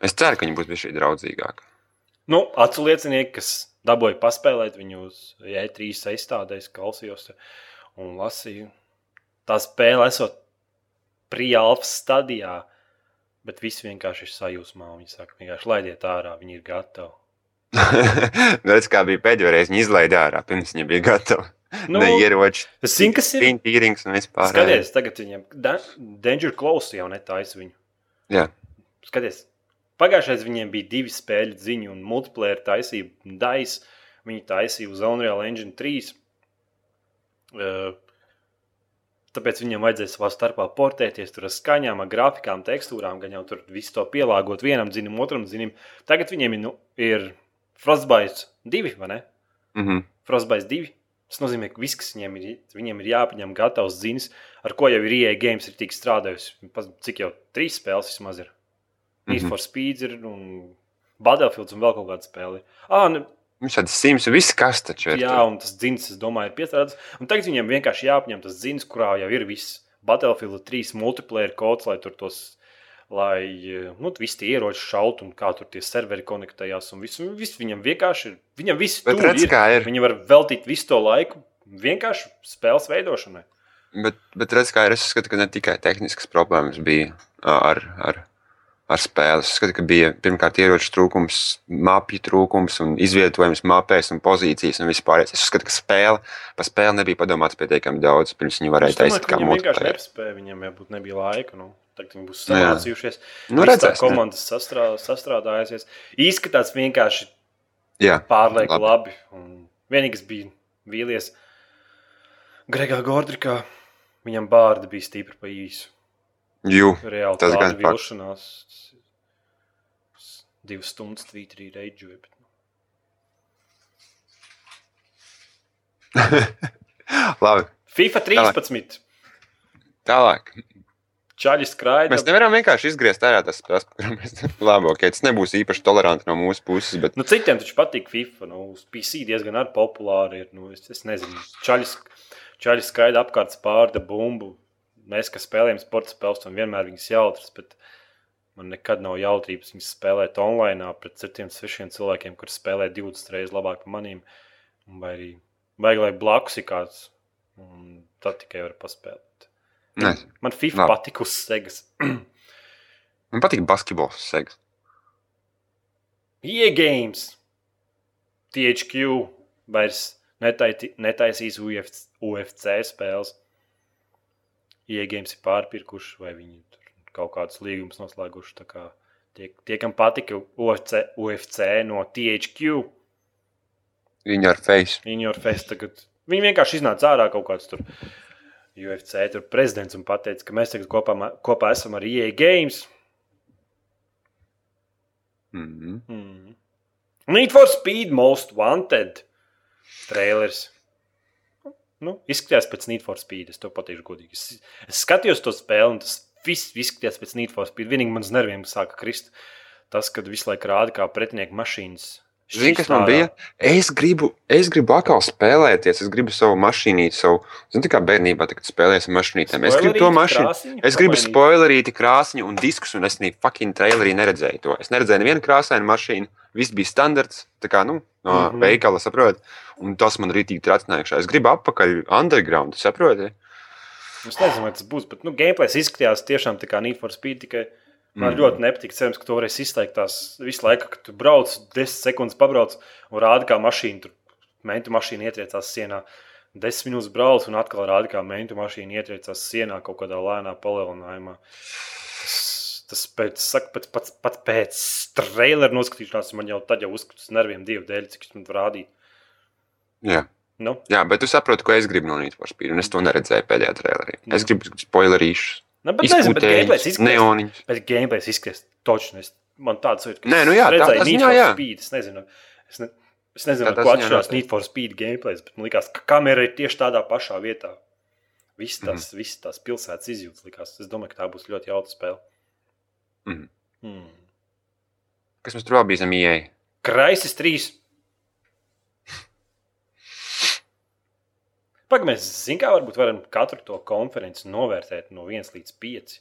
Es ceru, ka viņi būs bijuši draudzīgāki. Nu, acu liecinieki, kas dabūja paspēlēt viņu uz E3 aizstādēs, klausījos un lasīju. Tā spēle esot pre-alfa stadijā, bet viss vienkārši ir sajūsmā. Viņi saka, vienkārši laidiet ārā, viņi ir gatavi. Redz, kā bija pēdējo reizi, viņi izlaida ārā, pirms viņi bija gatavi. Nu, Neieroči, es zinu, kas ir. viņa tīrings un vispār. Skaties, tagad viņiem Da- Danger Close jau netaisa viņu. Jā, Skaties, pagājušais viņiem bija divi spēļu ziņu, un multiplayer taisīja DICE. Viņi taisīja uz Unreal Engine 3. Uh, Tāpēc viņam vajadzēja savā starpā portēties ar skaņām, ar grafikām, tekstūrām, gan jau tur visu to pielāgot vienam zinam, otram zinam. Tagad viņiem ir, nu, ir Frostbite 2, vai ne? mm -hmm. Frostbite 2. Tas nozīmē, ka viss, kas viņiem ir, viņiem ir jāpaņem gatavs ziņas, ar ko jau ir IE games, ir tik strādājusi. Cik jau trīs spēles vismaz ir? Need Mhm. for Speed ir un Battlefields un vēl kaut kāda spēle. Ah, ne, Viņš tādas simts, viss kas taču ir. jā, un tas ziņas, es domāju, ir piestrādāts. Un tagad viņiem vienkārši jāapņem tas ziņas, kurā jau ir viss Battlefield 3 multiplayer kods, lai tur tos. Lai nu, visi tie ieroči šautu, un kā tur tie serveri konektējās. un Viss, viss viņam vienkārši ir. Viņam viss Bet tur redz, ir. ir. Viņi var veltīt visu to laiku vienkārši spēles veidošanai. Bet, bet redz, kā ir. Es uzskatu, ka ne tikai tehniskas problēmas bija ar, ar, ar spēli. Es uzskatu, ka bija pirmkārt ieroču trūkums, mapju trūkums un izvietojums mapēs un pozīcijas un vispār. Es uzskatu, ka spēle, pa spēli nebija padomāts pietiekami daudz, pirms viņi varēja taisīt kā Viņam vienkārši nespēja, viņam jau būt nebija laika. Nu. Tagad viņi būs Nu samācījušies. Nu, tā redzēs, komandas sastrā, sastrādājusies. Izskatās vienkārši pārlieku labi. labi. Vienīgais bija vīlies Gregā Gordrikā. Viņam bārdi bija stipri pa īsu. Jū, Reāli Tas gan fakts. vilšanās. Divas stundas tvītrī reidžoja. bet, nu. labi. FIFA 13. Tālāk. Čaļi skraida. Mēs nevaram vienkārši izgriezt ārā tas spēles, par mēs labi, ok, tas nebūs īpaši toleranti no mūsu puses, bet Nu, citiem taču patīk FIFA. Nu, uz PC diezgan arī populāri ir. Nu, es, es nezinu, čaļi, čaļi skaida apkārt spārda bumbu. Mēs, kas spēlējam sporta spēles, tam vienmēr viņas jautras. Bet man nekad nav jautrības viņas spēlēt online pret citiem svešiem cilvēkiem, kuriem spēlē 20 reizes labāk par maniem. Un Vai arī vajag, lai blakus ir kāds. Un tad tikai var paspēlēt. ne, Man FIFA Labi. patika uz segas. man patīk basketbols. Seks. EA Games, THQ vairs netaiti, netaisīs UFC, UFC spēles. Games ir pārpirkuši, vai viņi tur kaut kādus līgumus noslēguši. kā Tie, tie, kam patika UFC, UFC no THQ, Viņi ar face. in your face tagad. Viņi vienkārši iznāca ārā kaut kāds tur. UFC tur prezidents un teica, ka mēs tagad kopā, kopā esam ar EA Games. Mm -hmm. Mm. Need for Speed Most Wanted trailers. Nu, izskatījās pēc Need for Speed. Es to pateikšu godīgi. Es, es skatījos to spēli, un tas viss izskatījās pēc Need for Speed. Vienīgi mans nerviem sāka krist. Tas, kad visu laiku rāda, kā pretinieku mašīnas Zini, kas man bija? Es gribu, es gribu atkal spēlēties. Es gribu savu mašīnīti, savu, zini, kā bērnībā, kad spēlējies ar mašīnītēm. Es gribu to mašīnu. Krāsiņu, es gribu spoilerīti, krāsiņu un diskus, un es ne fucking trailerī neredzēju to. Es neredzēju nevienu krāsainu mašīnu. Viss bija standarts, tā kā, nu, no mm -hmm. veikala, saprot. Un tas man rītīgi tracinājušā. Es gribu apakaļ underground, saproti? Es nezinu, vai tas būs, bet, nu, gameplays izskatījās tiešām tā kā Need for Speed tikai. Man mm. ļoti nepatīk, cerams, ka tu varēsi izteikt tās visu laiku, kad tu brauc, 10 sekundes pabrauc un rādi, kā mašīna tur, mentu mašīna ietriecās sienā. 10 minūtes brauc un atkal rādi, kā mentu mašīna ietriecās sienā kaut kādā lēnā palielinājumā. Tas, tas pēc, saku, pat, pat, pat pēc traileru noskatīšanās man jau tad jau uzskats nerviem divu dēļ, cik es man rādīju. Jā. Nu? Jā, bet tu saproti, ko es gribu no Need for Speed, un es to neredzēju pēdējā trailerī. Es gribu spoilerīšus. Nu, bet, nezinu, bet gameplays izskatās. Bet gameplays izskatās točni. Man tāds ir. Nē, nu jā, redzēju, tā, Need for jā. Speed. Es nezinu, es, ne, es nezinu ko atšķirās Need for Speed gameplays, bet man likās, ka kamera ir tieši tādā pašā vietā. Viss tās, mm. Viss tās pilsētas izjūtas likās. Es domāju, ka tā būs ļoti jauka spēle. Mm. Mm. Kas mums tur vēl bija zem ieeja? Kraisis 3. Pagaidām, mēs zinām, kā varbūt varam katru to konferenci novērtēt no 1 līdz 5.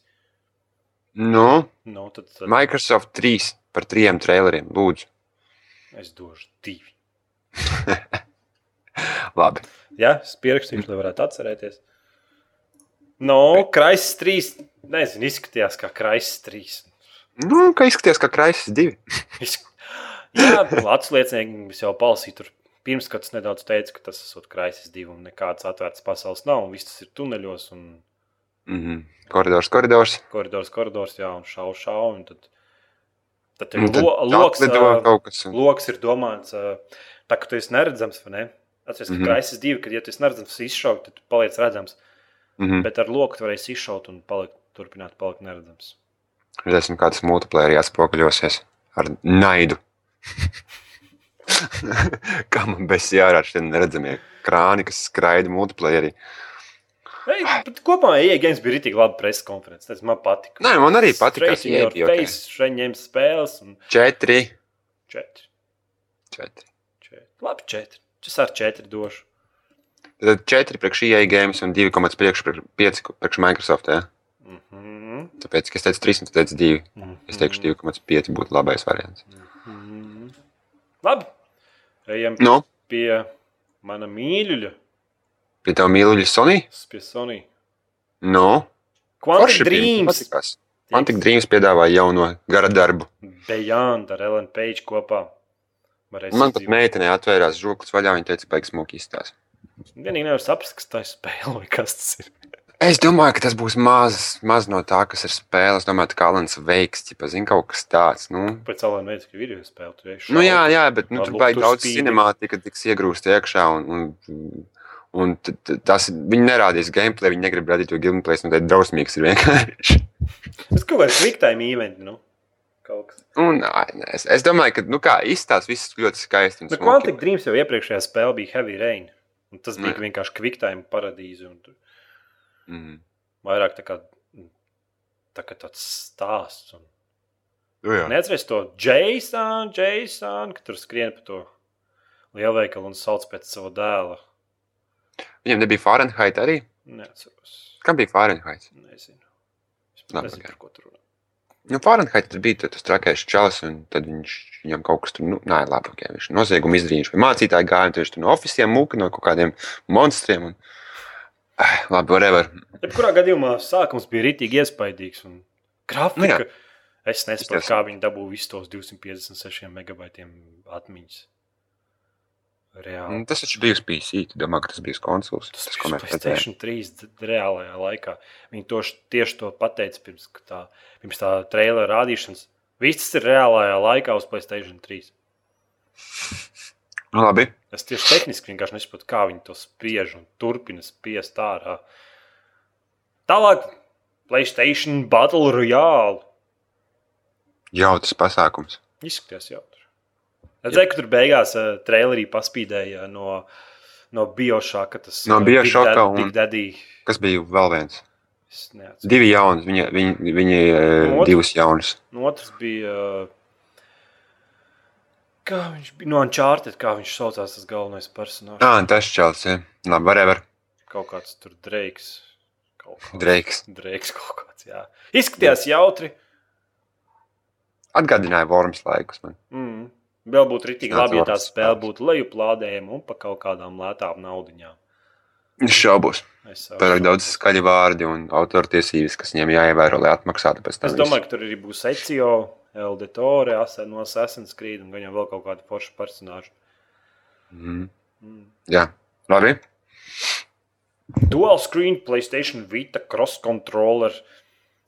Nu, nu tad, tad... Microsoft 3 par trim traileriem, lūdzu. Es došu divi. Labi. Jā, es pierakstīšu, lai varētu atcerēties. No, Kraisis 3. Nezinu, izskatījās kā Kraisis 3. Nu, kā izskatījās kā Kraisis 2. Jā, Latvijas liecinieks jau palsīja tur pirmskats nedaudz teica, ka tas ir kraisis divi un nekāds atvērts pasaules nav, un viss tas ir tuneļos. Un... Mm -hmm. Koridors, koridors. Koridors, koridors, jā, un šau, šau. Un tad, tad ir lo, loks, kas, un... loks ir domāts, tā ka tu esi neredzams, vai ne? Atceries, ka mm -hmm. kraisis divi, kad ja tu esi neredzams, izšaut, tad tu paliec redzams. Mm -hmm. Bet ar loku tu varēsi izšaut un palikt, turpināt palikt neredzams. Redzēsim, kā tas multiplayer jāspoguļosies ar naidu. Kā man bez jārāda šie neredzamie krāni, kas skraida multiplayerī. Hey, kopumā Games bija rītīgi laba preses konference. Tas man patika. Nē, man arī patika. Tas bija okay. šeit ņemt spēles. Un... Četri. Četri. Četri. četri. Labi, četri. Es ar četri došu. Tad četri priekš EA Games un 2,5 priekš, priekš, priekš Microsoft. Ja? Mm -hmm. Tāpēc, ka es teicu 3, un tu teici 2. Mm -hmm. Es teikšu 2,5 būtu labais variants. Mm -hmm. Labi. Ejam no. pie mana mīļuļa. Pie tā mīļuļa Sony? Pie Sony. No. Quantic Dreams. Quantic Dreams piedāvāja jauno gara darbu. Beyond ar Ellen Page kopā. Man pat meitenē atvērās žoklis vaļā, viņa teica, baigs smuki izstāst. Vienīgi nevar saprast, kas tā ir spēle vai kas tas ir. Es domāju, ka tas būs maz, maz no tā, kas ir spēle. Es domāju, ka Alans veiks, ja zina kaut kas tāds. Nu. Pēc Alana veids, ka video spēle tur ir. Nu, jā, jā, bet nu, tur baigi daudz cinemātika, tiks iegrūst iekšā. Un, un, un tas viņi nerādīs gameplay, viņi negrib rādīt to gameplay, nu, tā ir drausmīgs ir vienkārši. Tas kaut kāds time event, nu. Un, es, es domāju, ka nu, kā, izstāsta viss ļoti skaisti. Bet Quantic Dreams jau iepriekšējā spēlē bija Heavy Rain. Un tas bija vienkārši quick time paradīze. Un tur Mm. Vairāk tā kā, tā kā tāds stāsts. Un... Nu, Neatceries to Jasonu, Jasonu, ka tur skrien pa to lielveikalu un sauc pēc sava dēla. Viņam nebija Fahrenheit arī? Neatceros. Kam bija Fahrenheit? Nezinu. Es nezinu, par ko tur runā. Nu, Fahrenheit tas bija tas trakais čalis, un tad viņš viņam kaut kas tur, nu, nē, labi, okay, viņš noziegumu izdarīja. Viņš bija mācītāji gāja, un tur no oficiāliem mūka, no kaut kādiem monstriem. Un... Labi, whatever. Jebkurā gadījumā sākums bija rītīgi iespaidīgs. Grafika, nu, es nesaprotu, kā viņi dabūja visus tos 256 megabaitiem atmiņas. Reāli. Nu, tas taču bija uz PC. Tu domā, ka tas bija konsoles. Tas, tas bija PlayStation 3 reālajā laikā. Viņi to, tieši to pateica pirms tā, pirms tā trailera rādīšanas. Viss tas ir reālajā laikā uz PlayStation 3. Nu, labi. Es tieši tehniski vienkārši nesaprotu, kā viņi to spiež un turpina spiest ārā. Tālāk, Playstation Battle Royale. Jautrs pasākums. Izskatās jautrs. Redzēju, ka tur beigās uh, trailerī paspīdēja no, no Biošāka. Tas, no Biošāka un Big Daddy. Kas bija vēl viens? Divi jauni, viņi, viņi, viņi no otrs, divas jaunas. No otrs bija uh, Kā viņš bija? No Uncharted, kā viņš saucās, tas galvenais personāžs. Ah, tas čels, jā. Labi, whatever. Kaut kāds tur Dreiks. Dreiks. Dreiks kaut kāds, jā. Izskatījās jautri. Atgādināja Vorms laikus man. Mm. Vēl būtu rītīgi labi, ja tā spēle būtu lejuplādējama un pa kaut kādām lētām naudiņām. Es šaubos. Pārāk daudz skaļu vārdi un autortiesības, kas viņiem jāievēro, lai atmaksātu pēc tam. Es domāju, ka tur arī būs Ecio, Eldetore, no Assassin's Creed un jau vēl kaut kāda forša personāža. Mm. Mm. Jā, labi. Dual screen, Playstation Vita, cross controller.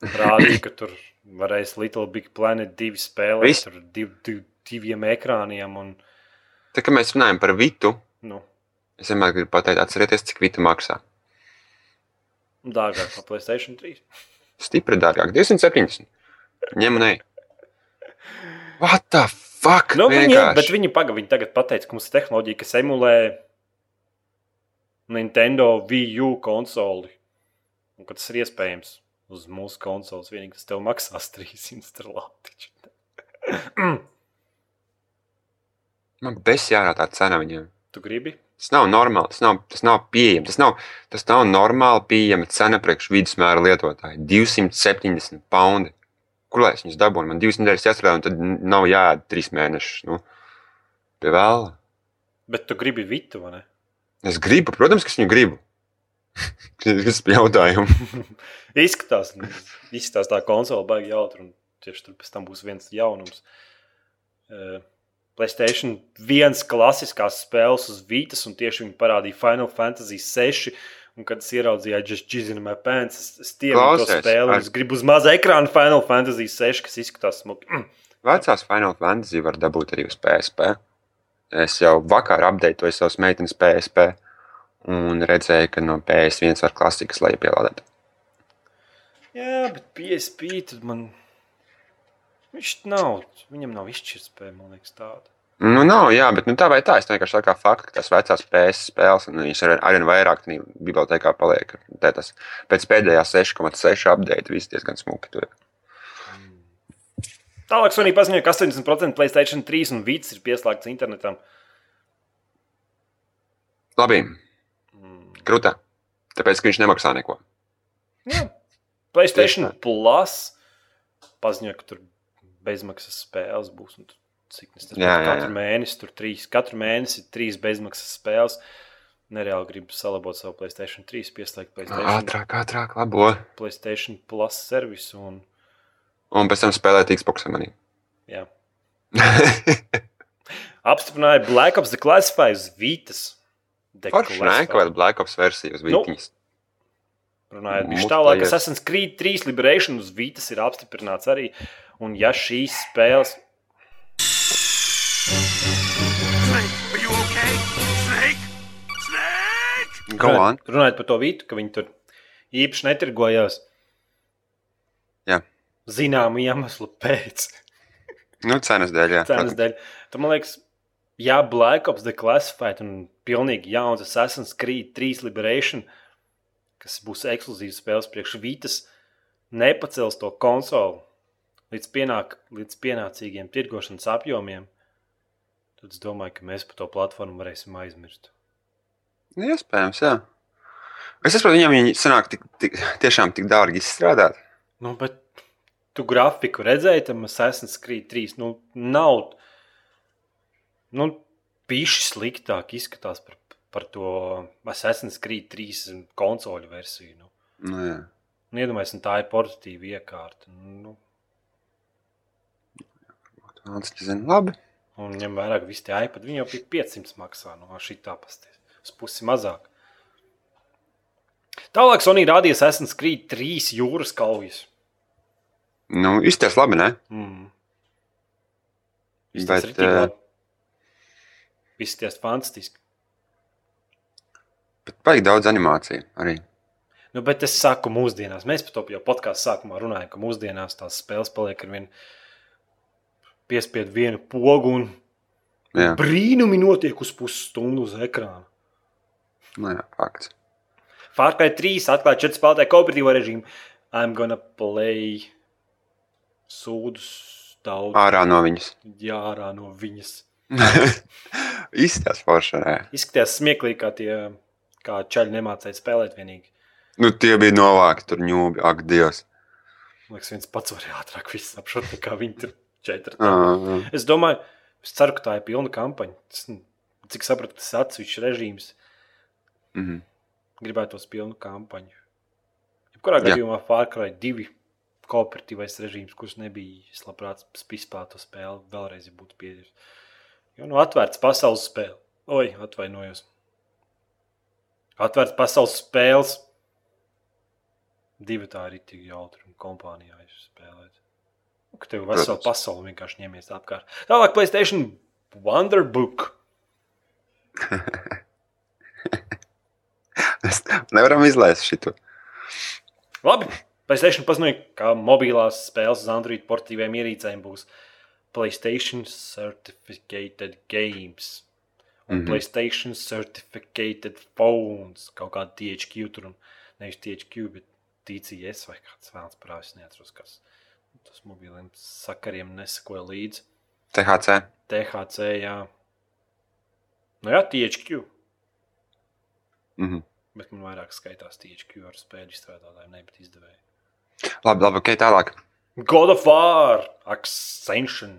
Rādīja, ka tur varēs Little Big Planet 2 spēlēt Viss. ar div, div, diviem ekrāniem. Un, Tā kā mēs runājam par Vitu, nu, es vienmēr gribu pateikt, atcerieties, cik Vita maksā. dārgāk par Playstation 3. Stipri dārgāk, 270. Ņem un ej. What the fuck? Nu, viņi, Vienkārši. bet viņi, paga, viņi tagad pateica, ka mums ir tehnoloģija, kas emulē Nintendo Wii U konsoli. Un ka tas ir iespējams uz mūsu konsoles. Vienīgi tas tev maksās 300 lati. Man besjārā tā cena viņiem. tu gribi? Tas nav normāli, tas nav, tas nav pieejams. Tas nav, tas nav normāli pieejama cena priekš vidusmēra lietotāja. 270 poundi. Kur lai es viņus dabūnu? Man divas nedēļas jāstrādā, un tad nav jāēd trīs mēnešus. Nu, pie vēla. Bet tu gribi Vitu, vai ne? Es gribu, protams, ka es viņu gribu. Tas bija jautājums. Izskatās, izskatās tā konsole baigi jautri. Un tieši tur pēc tam būs viens jaunums. Uh, Playstation viens klasiskās spēles uz Vītas, un tieši viņi parādīja Final Fantasy 6. Un, kad es ieraudzīju, just jizzing my pants, es, es tieši to spēli. Es gribu uz maza ekrāna Final Fantasy 6, kas izskatās smuki. Mm. Vecās Final Fantasy var dabūt arī uz PSP. Es jau vakar apdeitoju savus meitenes PSP un redzēju, ka no PS1 var klasikas lai pielādēt. Jā, bet PSP tur man. Viņš nav, viņam nav izšķirtspēja, man liekas, tāda. Nu, nav, jā, bet nu, tā vai tā. Es vienkārši tā kā faktu, ka tās vecās PS spēles, un viņas ar arvien vairāk bibliotekā paliek. Tā tas pēc pēdējā 6,6 update viss diezgan smuki. tur. Tālāk Sony paziņoja, ka 80% Playstation 3 un Vīts ir pieslēgts internetam. Labi, Mm. krūtā. Tāpēc, ka viņš nemaksā neko. Jā. Playstation. Plus paziņoja, ka tur bezmaksas spēles būs. un tur Cik tas jā, Katru mēnesi tur trīs. Katru mēnesi trīs bezmaksas spēles. Nereāli gribu salabot savu Playstation 3, pieslēgt Playstation, Ātrāk, ātrāk, labo. Playstation Plus servisu. Un, Un pēc tam spēlēt Xbox manī. jā. Apstiprināja Black Ops The Classified uz Vītas. Forši, nē, Classified. ka vēl Black Ops versija uz Nu, Vītiņas. Runājot Multiplayer. tālāk, kas Assassin's Creed 3 Liberation uz Vītas ir apstiprināts arī. Un ja šīs spēles Snake, are you okay? Snake? Snake? Go on. runājot, runājot par to Vītu, ka viņi tur īpaši netirgojās Jā. zināmu iemeslu pēc Nu, cenas dēļ, jā. cenas dēļ. Tad man liekas, ja Black Ops The Classified un pilnīgi jauns Assassin's Creed 3 Liberation, kas būs ekskluzīvs spēles priekš Vītas, nepacels to konsoli līdz, pienāk, līdz pienācīgiem tirgošanas apjomiem, tad es domāju, ka mēs par to platformu varēsim aizmirst. Nu, Iespējams, jā. Es saprotu, viņam viņi sanāk tik, tik, tiešām tik dārgi izstrādāt. Nu, bet tu grafiku redzēji, tam Assassin's Creed 3 nu, nav. Nu, Pīši sliktāk izskatās par, par to Assassin's Creed 3 konsoli versiju. Nu. Nu. Un Iedomājieties, tā ir portatīva iekārta. Nu, Tāds, zinu, labi. un ņem vērā, ka visi tie iPad viņi jau pie 500 maksā. No šī tā pasties. Uz pusi mazāk. Tālāk Sonija rādīja Assassin's Creed 3 jūras kaujas. Nu, izties labi, ne? Mm. Bet, tik eh, labi. Izskatās fantastiski. Bet vajag daudz animāciju arī. Nu, bet es saku, mūsdienās, mēs par to jau podkāstu sākumā runājām, ka mūsdienās tās spēles paliek ar vienu piespiedu vienu pogu un Jā, brīnumi notiek uz pusstundu uz ekrāna. nu, jā fakts. Cry 3 atklāja 4 spēlētāju kooperatīvo režīmu. I'm gonna play sūdus daudz. Ārā no viņas. Jārā no viņas. Izskatās forši. nē. Izskatījās smieklīgi, kā tie kā čaļi nemācīja spēlēt vienīgi. Nu, tie bija novākti tur ņūbi. Ak, Dievs. Liekas, viens pats varēja ātrāk visu saprast, nekā viņi tur četri. Uh, Es domāju, es ceru, ka tā ir pilna kampaņa. Tas, nu, cik sapratu, tas atsevišķs režīms mm, gribētu tos pilnu kampaņu. Jebkurā gadījumā Far Cry 2 kooperatīvais režīms, kurš nebija, es labprāt spēlētu to spēli, vēlreiz būtu pieejams. Jo nu atvērts pasaules spēle. Oi, atvainojos. Atvērts pasaules spēles. Divi tā ir tik jautri un kompānijā ir spēlēt. Ka tev vesela pasaule vienkārši ņemies apkārt. Tālāk, Playstation Wonderbook. mēs nevaram izlaist šo. Labi, Playstation paziņoja, ka mobilās spēles uz Android portīviem ierīcēm būs Playstation Certificated Games. Un mm. -hmm. Playstation Certificated Phones. Kaut kāda THQ tur un nevis THQ, bet TCS vai kāds vēlams prāvis. Neatceros, kas tas mobiliem sakariem nesakoja līdzi. THC. THC, jā. Nu jā, THQ. Mhm. Bet man vairāk skaitās THQ ar spēļu izstrādātājiem, nevis izdevēju. Labi, labi, ok, tālāk. God of War, Ascension.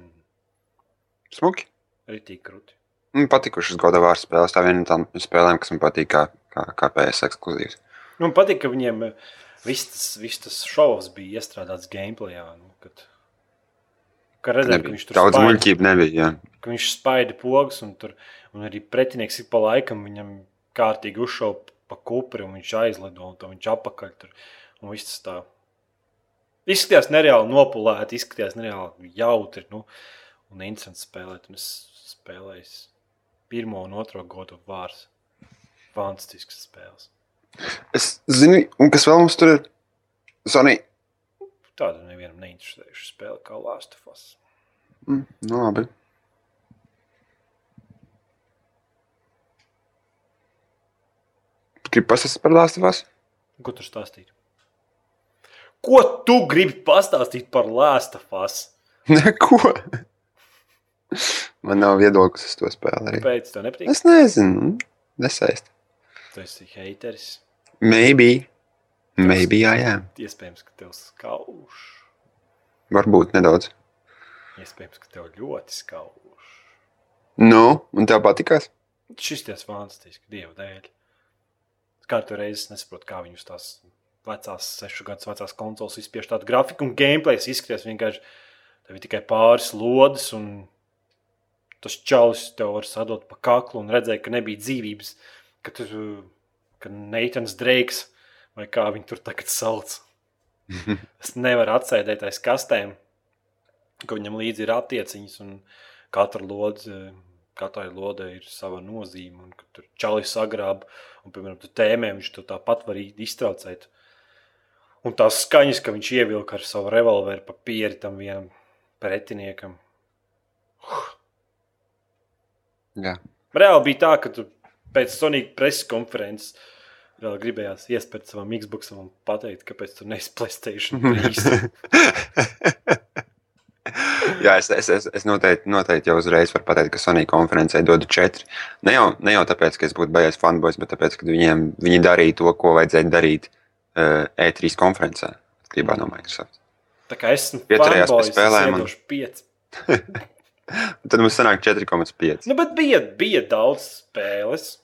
Smuki. Tik krūti. Man patikušas goda vārds spēles. Tā viena no tām spēlēm, kas man patīk kā, kā, kā PS ekskluzīvs. Nu, Man patīk, ka viņiem eh, viss tas, viss tas šovs bija iestrādāts gameplayā. Nu, kad, ka redzēja, ka Nebija. viņš tur Daudz muļķību nebija. Jā. ka viņš spaida pogas, un, tur, un arī pretinieks ik pa laikam viņam kārtīgi uzšauba pa kupri, un viņš aizlido, un viņš apakaļ tur. Un viss tas tā. Izskatījās nereāli nopulēti, izskatījās nereāli jautri. Nu, un interesanti spēlēt. Un es spēlēju pirmo un otro godu vārdu. Fantastisks spēles. Es zinu, un kas vēl mums tur ir? Sony. Tāda nevienam neinteresējuša spēle kā Last of Us. Mm, nu, labi. Gribu pastāstīt par Lāstvās? Ko tur stāstīt? Ko tu gribi pastāstīt par Last of Us? Neko. Man nav viedoklis uz to spēli. Arī. Pēc tam nepatīk. Es nezinu, nesaist. Tu esi haiteris. Maybe. Maybe, jā, jā. Iespējams, ka tev skauž. Varbūt nedaudz. Iespējams, ka tev ļoti skauž. Nu, un tev patikās? Šis ir fantastisks, dieva dēļ. Katru reizi es nesaprotu, kā viņus tās vecās, sešu gadus vecās konsoles izspiež tādu grafiku, un gameplays izskatās vienkārši. Tev ir tikai pāris lodes, un tas čalis tev var sadot pa kaklu un redzēt, ka nebija dzīvības. Ka tur ka Neitans Dreiks vai kā viņi tur tagad sauc. Es nevaru atsēdēt aiz kastēm, ka viņam līdzi ir attieciņas, un katra lodze, katrai lodei ir sava nozīme. Un, kad tur čalis sagrāb, un, piemēram, tu tēmē viņš to tāpat var iztraucēt. Un tās skaņas, ka viņš ievilka ar savu revolveru pa pieri tam vienam pretiniekam. Jā. Reāli bija tā, ka tu pēc Sonijas preses konferences vēl gribējās iespērt savam Xbox un pateikt, kāpēc tu neesi Playstation 3. Jā, es, es, es, es noteikti, noteikti jau uzreiz varu pateikt, ka Sonija konferencē dodu četri. Ne jau, ne jau tāpēc, ka es būtu baigies fanboys, bet tāpēc, ka viņiem, viņi darīja to, ko vajadzēja darīt uh, E3 konferencē, atkarībā no Microsoft. Tā kā es esmu Pieturējās pie spēlēm pieci. Tad mums sanāk 4,5. Nu, bet bija, bija daudz spēles.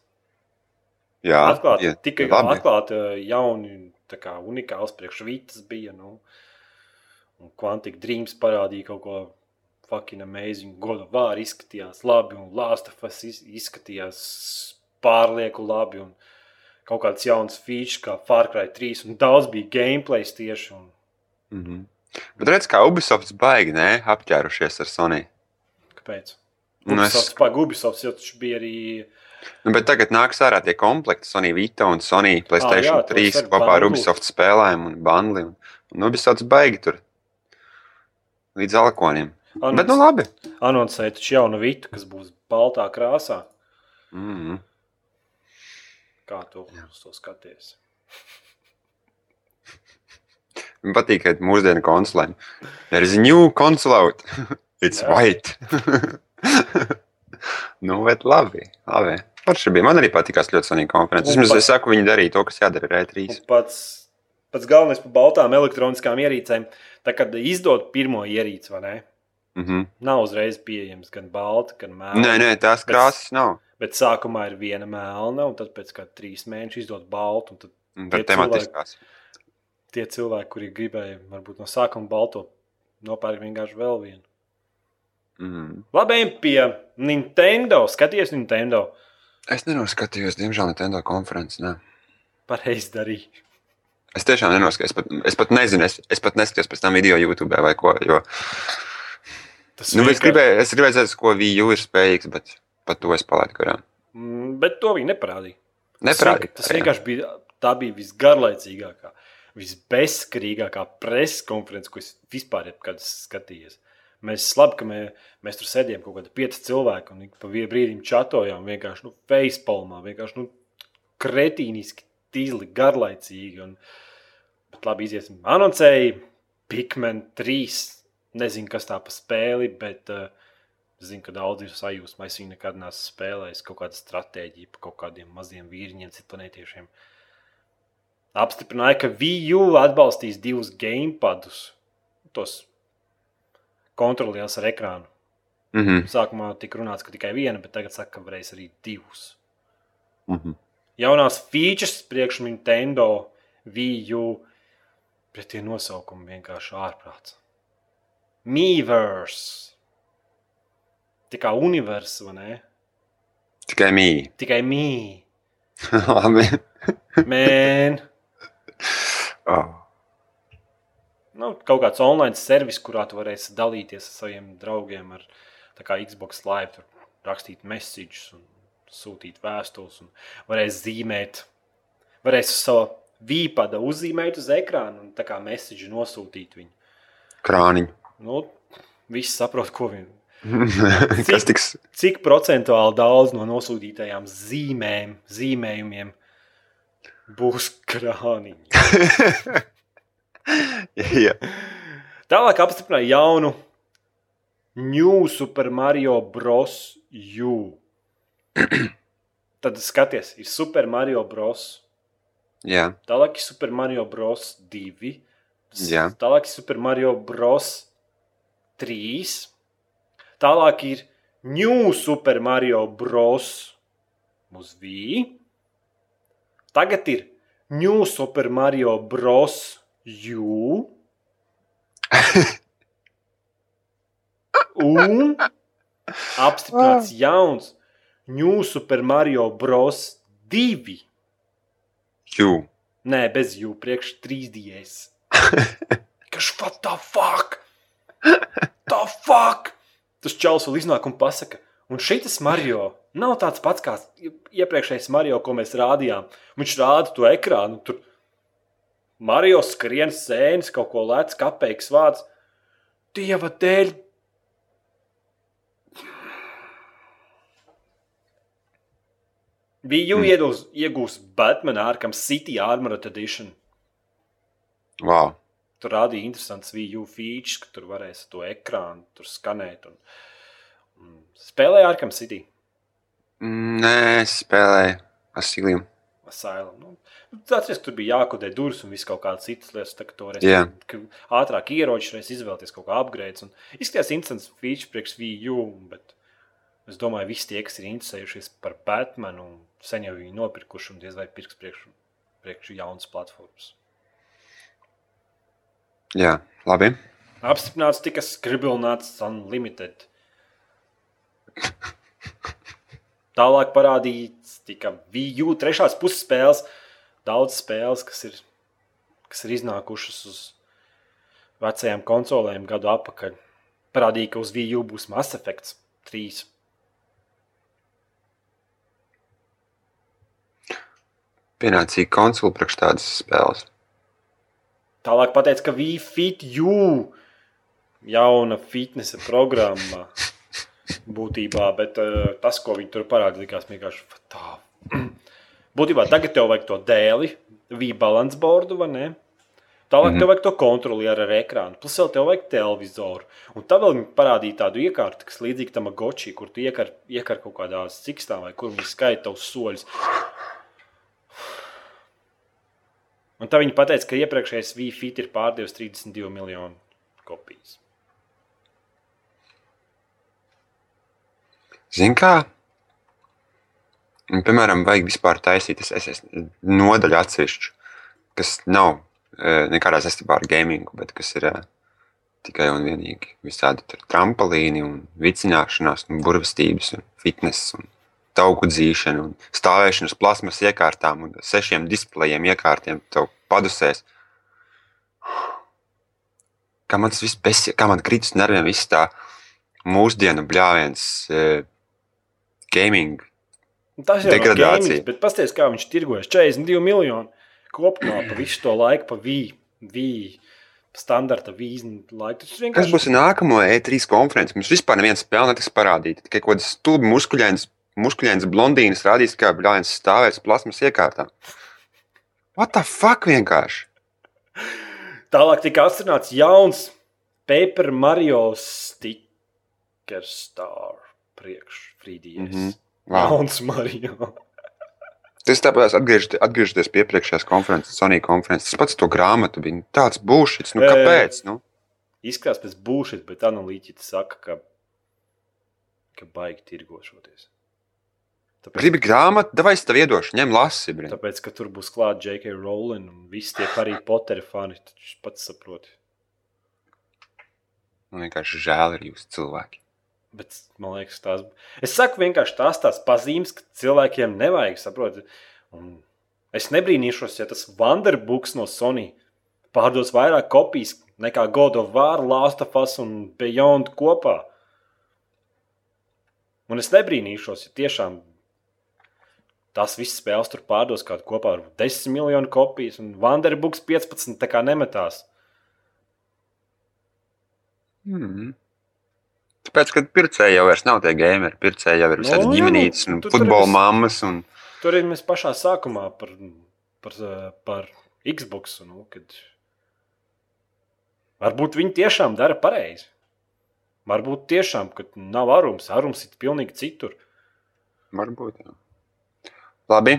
Jā, Atklāti, jā, tikai labi. atklāti jauni, kā unikāls priekšvītas bija. Nu, un Quantic Dreams parādīja kaut ko fucking amazing. God of War izskatījās labi, un Last of Us iz- izskatījās pārlieku labi. Un kaut kāds jauns feature, kā Far Cry 3, un daudz bija gameplays tieši. Un, Mm -hmm. Bet redz, kā Ubisofts baigi, ne, apķērušies ar Soniju. kāpēc? Nu, es- Ubisofts, pagaid, Ubisofts jau taču bija arī. Nu, bet tagad nāks ārā tie komplekti, Sony Vita un Sony Playstation jā, ah, tos 3 var kopā ar. Ubisoft spēlēm un bundli. Un, un Ubisofts baigi tur līdz alakoniem. Anons, Bet nu labi. Anoncēja taču jaunu vitu, kas būs baltā krāsā. Mm -hmm. Kā tu uz to skaties? Man patīk, ka mūsdienu konsolēm. A new console out. It's Jā. white. Nu, bet labi. labi. Forši bija. Man arī patīkās ļoti svarīga konferences. Vismaz pat- es saku, viņi darīja to, kas jādara ar E3. Un Pats, pats galvenais par baltām elektroniskām ierīcēm, tā kad izdod pirmo ierīci, vai ne? Mhm. Nav uzreiz pieejams gan balta, gan melna. Nē, nē, tās Bet- krāsas nav. Bet sākumā ir viena melna, un tad pēc kāda trīs mēneša izdod baltu. Tad Un Tad tematiskās. tie cilvēki, kuri gribēja varbūt no sākuma balto, nopērk vienkārši vēl vienu. Mhm. Labi, ejam pie Nintendo. Skaties, Nintendo. Es nenoskatījos, diemžēl, Nintendo konferences. Ne. Pareizi darīja. Es tiešām nenoskatījos. Es pat, es pat nezinu, es, es pat neskatījos pēc tam video YouTube vai ko. Jo, Tas nu, es, vienkārši- gribēju, es gribēju redzēt, ko Viju ir spējīgs, bet pat to es palaidu garām. Mm, Bet to viņi neparādīja. Neprātīgi. Tas vienkārši bija, tā bija visgarlaicīgākā, visbezskarīgākā preses konference, ko es vispār esmu skatījies. Mēs labi, ka mē, mēs tur sēdējām kaut kādi pieci cilvēki un pa brīdim čatojām vienkārši nu, facepalmā, vienkārši nu, kretīniski, tīzli, garlaicīgi. Un, bet labi, iziesim. Anoncēja Pikmin 3. Nezinu, kas tā pa spēli, bet uh, zinu, ka daudz ir sajūsmā. Es viņu nekad neesmu spēlējis. Kaut kāda stratēģija par kaut kādiem maziem vīriņiem, citplanētiešiem. Apstiprināja, ka VU atbalstīs divus gamepadus. Tos kontrolieros ar ekrānu. Mhm. Sākumā tika runāts, ka tikai viena, bet tagad saka, ka varēs arī divus. Mhm. Jaunās features priekš Nintendo VU, bet tie nosaukumi vienkārši ārprāts. Miiverse. Tā kā universa, vai ne? Tikai mīļi. Tikai mī. Labi. Man. Oh. Nu, kaut kāds online servis, kurā tu varēsi dalīties ar saviem draugiem, ar Xbox Live, tur rakstīt messages un sūtīt vēstules. un Varēs zīmēt, varēs uz savu vīpada uzzīmēt uz ekrāna un tā kā message nosūtīt viņu. Krāniņu. Nu, visi saprot, ko viņi. Kas tiks? Cik procentuāli daudz no nosūtītajām zīmēm, zīmējumiem būs krāniņi? Jā. Tālāk apstiprināja jaunu New Super Mario Bros. U. Tad skaties, ir Super Mario Bros. Jā. Tālāk ir Super Mario Bros. 2. Jā. Tālāk ir Super Mario Bros. 3. Tālāk ir New Super Mario Bros. uz V. Tagad ir New Super Mario Bros. U. Un apstiprināts jauns New Super Mario Bros. 2. Jū. Nē, bez jū, priekš 3DS. Kas what the fuck? The fuck? Tas čels vēl iznāk un pasaka, un šis Mario nav tāds pats kā iepriekšējais Mario, ko mēs rādījām. Viņš rāda to ekrānu, tur Mario skrien sēnes, kaut ko lēc, kapeiks vārds. Dieva dēļ! Bija Mm. iegūs, iegūs Batman Arkham City Armored Edition. Wow. Tur rādīja interesants VU features, ka tur varēs to ekrānu tur skanēt. Un, spēlēja Arkham City Nē, es spēlēju Asiliju. Asylum. Nu, Atceries, ka tur bija jākodē durvis un viss kaut kādas citas lietas. Tā, ka to varēs Jā. ka ātrāk ieroči, varēs izvēlēties kaut kā upgrades. Un Izskatās interesants feature priekš VU, bet es domāju, visi tie, kas ir interesējušies par Batmanu, sen jau viņu nopirkuši un diez vai pirks priekš, priekš jaunas platformas. Jā, labi. Apstiprināts tika skribināts Unlimited. Tālāk parādīts tika VU trešās puses spēles. Daudz spēles, kas ir, kas ir iznākušas uz vecajām konsolēm gadu atpakaļ. Parādīja, ka uz VU būs Mass Effect 3. Pienācīga konsole priekš tādas spēles. Tālāk pateica, ka VFit U jauna fitnesa programma būtībā, bet uh, tas, ko viņi tur parādīja, likās vienkārši tā. Būtībā tagad tev vajag to dēli, V-balance boardu, vai ne? Tālāk mm -hmm. tev vajag to kontrolieri ar ekrānu, plus vēl tev vajag televizoru. Un tā vēl parādīja tādu iekārtu, kas līdzīga tam gočī, kur tu iekar, iekar kaut kādā cikstā vai kur viņi skaita tavus soļus. Un tā viņi pateica, ka iepriekšējais Wi-Fi ir pārdevis 32 miljonu kopijas. Zini, kā? Un, piemēram, vajag vispār taisīt es, es, nodaļu atsevišķu, kas nav e, nekādā saistībā ar gamingu, bet kas ir e, tikai un vienīgi visādi trampolīni un vicināšanās, un burvestības un fitness un tauku dzīšana un stāvēšana uz plasmas iekārtām un sešiem displejiem iekārtiem tev padusēs. Kā man tas viss kā man krīt uz nerviem viss tā mūsdienu bļāviens e, gaming Un Tas jau ir Degradācija. bet pasties, kā viņš tirgojas 42 miljonu kopumā pa visu to laiku, pa vīju, vīju, standarta vīzu laiku. Tas Kas vienkārši būs nākamo E3 konferences? Mums vispār neviens spēle netiks parādīta. Tikai kaut kādas stulbi muskuļainas, muskuļainas blondīnas rādīs, kā bļāviens stāvēs plasmas iekārtā. What the fuck vienkārši? Tālāk tika atrunāts jauns Paper Mario Sticker Star priekš 3DS. Mm. -hmm. Wow. Jauns Mario. Tas tāpēc atgriežoties, atgriežoties pie iepriekšējās konferences, Sony konferences. Tas pats to grāmatu bija nu, tāds būšs. Nu, kāpēc? Nu? Izskatās pēc būšas, bet analītiķi saka, ka, ka baigi tirgošoties. Tāpēc, Gribi grāmatu, vai es tev iedošu, ņem lasi. Brin. tāpēc, ka tur būs klāta J.K. Rowling un visi tie arī Potteri fani. Taču pats saproti. Man vienkārši žēl ir jūs cilvēki. Bet, man liekas, tās es saku vienkārši tās, tās pazīmes, ka cilvēkiem nevajag saprot. Un es nebrīnīšos, ja tas Vanderbooks no Sony pārdos vairāk kopijas nekā God of War, Last of Us un Beyond kopā. Un es nebrīnīšos, ja tiešām tas viss spēles tur pārdos kaut kopā ar 10 miljonu kopijas, un Vanderbooks 15 tā kā nemetās. Mm. Tāpēc, kad pircēji jau vairs nav tie gameri, pircēji jau ir visādi Nu, no, ģimenītes nu, un tu tur futbola esi- mammas. Un... Tur ir mēs pašā sākumā par, par, par Xbox. Nu, kad... Varbūt viņi tiešām dara pareizi. Varbūt tiešām, ka nav arums, arums ir pilnīgi citur. Varbūt. Jā. Labi.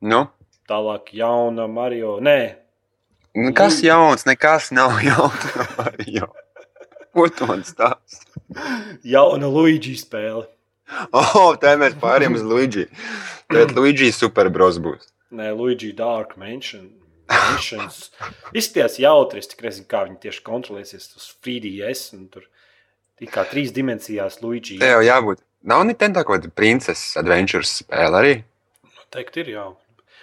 Nu, Tālāk, jauna Mario. Nē, nu, kas jauns? Nekas nav jauns. Mario. Ko tu man stāsti? jauna Luigi spēle. Oh, tā mēs pārējām uz Luigi. Tad Luigi superbros būs. Nē, Luigi Dark Mansion. Izskatījās jautri, es tikai nezinu, kā viņi tieši kontrolēsies uz 3DS. un Tur kā trīs dimensijās Luigi. Te jau jābūt. Nav Nintendo kaut kāda princeses adventures spēle arī. Teikt, ir jā.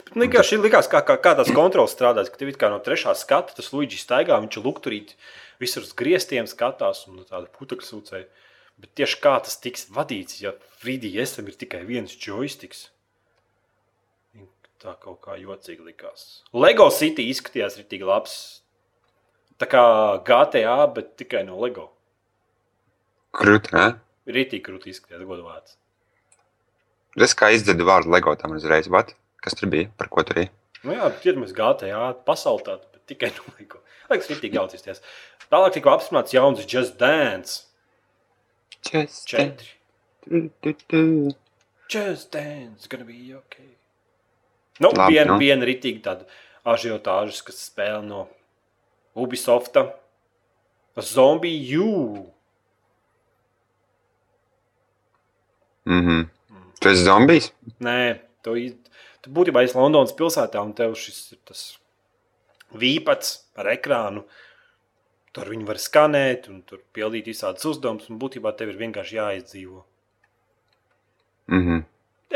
Bet vienkārši likās, kā, kā, kā tās kontrols strādājas, ka tev it kā no trešā skata tas Luigi staigā, viņš lukturīt visur uz griestiem skatās un tādu putekļu sūcēju. Bet tieši kā tas tiks vadīts, ja 3DS ir tikai viens joysticks? Tā kaut kā jocīgi likās. Lego City izskatījās rītīgi labs. Tā kā GTA, bet tikai no Lego. Krūti, ne? Rītīgi krūti izskatījās godvārds. Es kā izdzirdu vārdu LEGO tam uzreiz. What? Kas tur bija? Par ko tur bija? Nu jā, ķeramies GTA pasaulē, bet tikai no Lego. Liekas, rītīgi jaucīties. Tālāk tika apstiprināts jauns Just Dance Just 4. tu, tu, tu. Just Dance, gonna be ok. Nu, Labi, viena, nu. viena rītīgi tāda ažiotāžas, kas spēle no Ubisofta. Zombie U. Mhm. Tu esi zombijs? Nē, tu, tu būtībā esi Londonas pilsētā un tev šis ir tas vīpats ar ekrānu. Tur viņi var skanēt un tur pildīt visādus uzdevumus, un būtībā tev ir vienkārši jāizdzīvo. Mhm.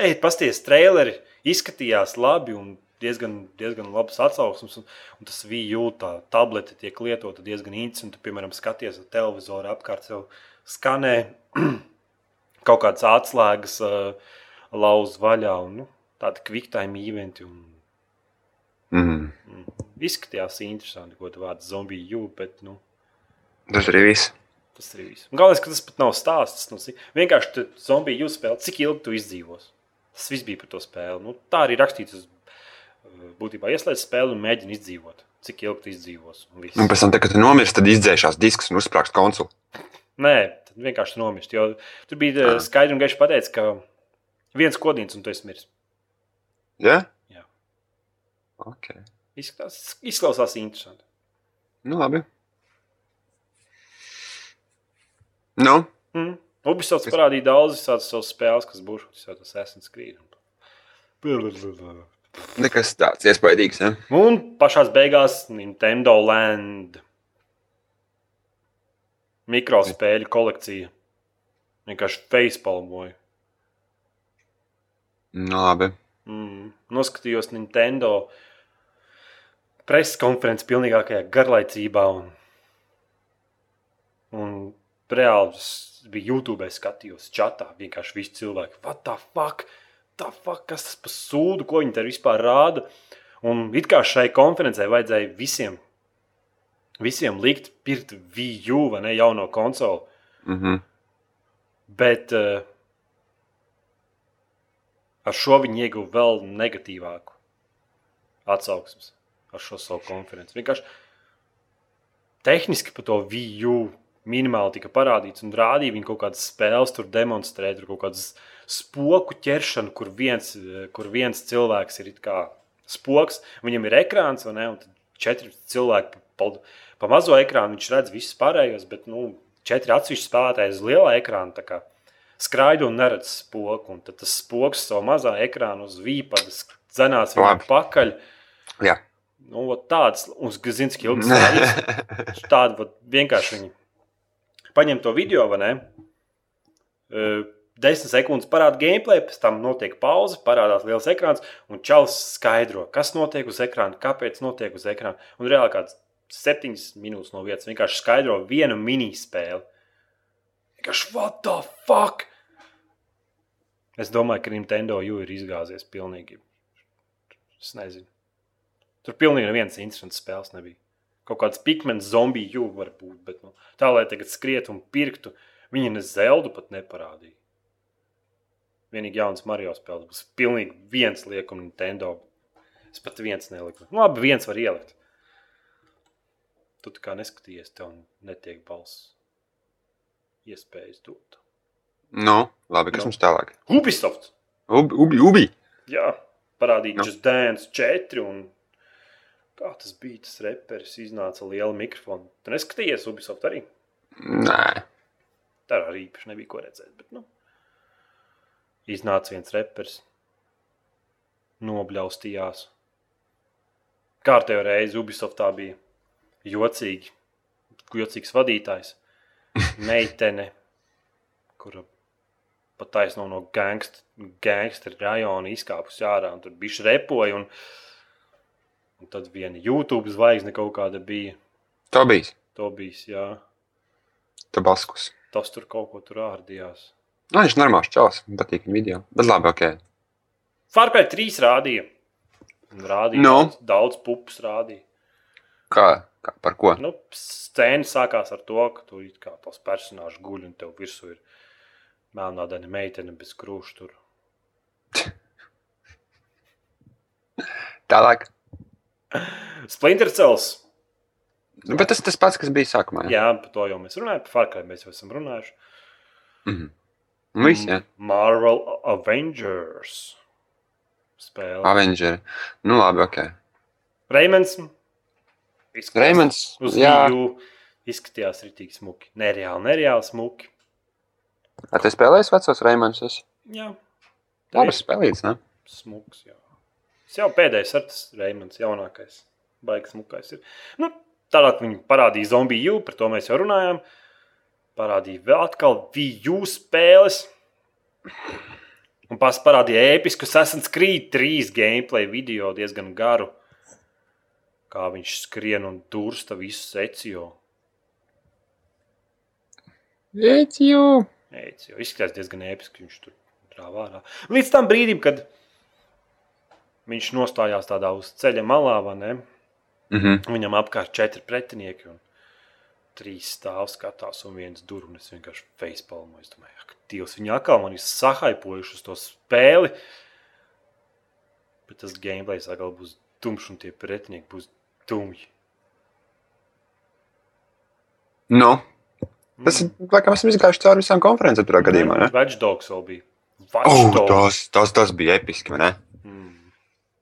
Ej, pasties, traileri izskatījās labi un diezgan, diezgan labs atsauksmes. Un, un tas bija jūtā, tablete tiek lietota diezgan interesanti. Tu, piemēram, skaties uz televizoru apkārt, sev skanē kaut kādas atslēgas, uh, lauz vaļā un nu, tādi kviktājumi eventi. Un, Mhm. mm, izskatījās interesanti, ko tu vārds zombiju jū, bet nu, Tas arī viss. tas arī viss. Galvenais, ka tas pat nav stāsts. Nu, vienkārši tu zombiju jū spēli, cik ilgi tu izdzīvos. Tas viss bija par to spēli. Nu, tā arī rakstīts uh, būtībā ieslēdz spēli un mēģina izdzīvot. cik ilgi tu izdzīvos. un. Un pēc tam, tā, kad tu nomirsti, tad izdzēšās disks un uzsprāgst konsoli. Nē, tad vienkārši nomirst. Jo tur bija Ah. uh, skaidri un gaiši pateikts, ka viens kodīns un tu esi miris. Ja? Jā. Ok. Izklausās, izklausās interesanti. Nu, labi. Nu, Mm. Ubisoft parādīja daudz tādas savas spēles, kas būs jau tas Assassin's Creed. nekas tāds iespaidīgs. Ja? Un pašā beigās Nintendo Land mikrospēļu kolekcija. Vienkārši facepalmoja. Nu, labi. Mm. Noskatījos Nintendo preses konferenci pilnīgākajā garlaicībā. Un, un reāli es biju YouTube, skatījos čatā. Vienkārši visi cilvēki, what the fuck? The fuck kas tas par sūdu, ko viņi tur vispār rāda? Un it kā šai konferencē vajadzēja visiem, visiem likt pirkt VU vai ne jauno konsoli. Mm -hmm. Bet uh, ar šo viņi ieguva vēl negatīvāku atsauksmes ar šo savu konferenci. Vienkārši tehniski par to VU minimāli tika parādīts un rādīja viņi kaut kādas spēles, tur demonstrēt, tur kaut kādas spoku ķeršanu, kur viens, kur viens cilvēks ir kā spoks, viņam ir ekrāns, vai ne? Un četri cilvēki pa, pa mazo ekrānu, viņš redz visus pārējos, bet nu, četri atsevišķi spēlētāji uz lielā ekrāna tā kā skraida un neredz spoku. Un tad tas spoks savu mazā ekrānu uz vīpadas dzenās viņam pakaļ. Jā. Nu, vot tādas, uz Gazinski ilgas strādas. Tāda vot vienkārši viņi paņem to video, vai ne? Desmit sekundes parāda gameplay, pēc tam notiek pauze, parādās liels ekrāns, un čels skaidro, kas notiek uz ekrāna, kāpēc notiek uz ekrāna. Un reāli kāds septiņas minūtes no vietas vienkārši skaidro vienu minispēli. Vienkārši, what the fuck? Es domāju, ka Nintendo jau ir izgāzies pilnīgi. Es nezinu. Tur pilnīgi nevienas interesants spēles nebija. Kaut kāds pikmens zombiju jūga var būt, bet nu, tā, lai tagad skrietu un pirktu, viņi ne zeldu pat neparādīja. Vienīgi jauns Mario spēles būs pilnīgi viens liekums Nintendo. Es pat viens neliku. Nu, labi, viens var ielikt. Tu tā kā neskatījies, tev netiek balss iespējas dot. Nu, labi, kas Nu. mums tālāk? Ubisoft! Ubi, ubi, ubi. Jā, parādīja Nu. Just Dance 4 un kā tas bija, tas reperis iznāca ar lielu mikrofonu. Tu neskatījies Ubisoft arī? Nē, Tā arī īpaši nebija ko redzēt. Bet, nu, iznāca viens reperis, nobļaustījās. Kārtējo reizi Ubisoftā bija jocīgi, jocīgs vadītājs, meitene, kura pat taisno no gangsteru rajona izkāpus ārā un tur bija repoja. Un, un tad viena YouTube zvaigzne kaut kāda bija. tā bija. To bija, jā, Tabaskus. tas tur kaut ko tur ārdījās. Nu, viņš ir normāls čels, man patīk viņa video. Bet labi, ok. Farkai 3 rādīja. Un Rādīja Nu? daudz, daudz pupas rādīja. Kā, kā par ko? Nu, scēna sākās ar to, ka tu it kā tos personāžus guļ un tev virsū ir melnādaina meitene bez krūša. Tur. Tālāk. Splinter Cells. Nu, bet tas tas pats, kas bija sākumā. Jā, par to jau mēs runājam. Par Farkai mēs jau esam runājuši. Mhm. Nu, Viss, jā. Marvel Avengers spēle. Avengeri. Nu, labi, ok. Reimans. Reimans. Uz Jā, Viju izskatījās rītīgi smuki. Nereāli, nereāli smuki. Vai tu spēlējies vecos Reimansus? Jā, Labi spēlīts, ne? Smuks, jā. Tas jau pēdējais ar tas Reimans, jaunākais. Baigs smukais ir. Nu, tālāk viņi parādīja zombiju, par to mēs jau runājām. Parādīja vēl atkal VU spēles. Un pats parādīja ēpisku Assassin's Creed 3 gameplay video diezgan garu. Kā viņš skrien un dursta visu seciju. Ēciju. Eic, jo izskatās diezgan ēpiski, viņš tur rāvā ārā. Līdz tam brīdim, kad viņš nostājās tādā uz ceļa malā, vai ne? Mhm. Viņam apkārt četri pretinieki un trīs stāv skatās un viens dur. Un es vienkārši facepalmu. Es domāju, ka Dievs viņa atkal man ir sahaipojuši uz to spēli. Bet tas gameplay atkal būs tumšs un tie pretinieki būs Tumji. Nu, tas ir, laikam, esam izgājuši cauri visām konferencēm tur gadījumā, ne? Watchdogs vēl bija. Oh, Watchdogs. tas, tas, tas bija episki, vai ne? Mm.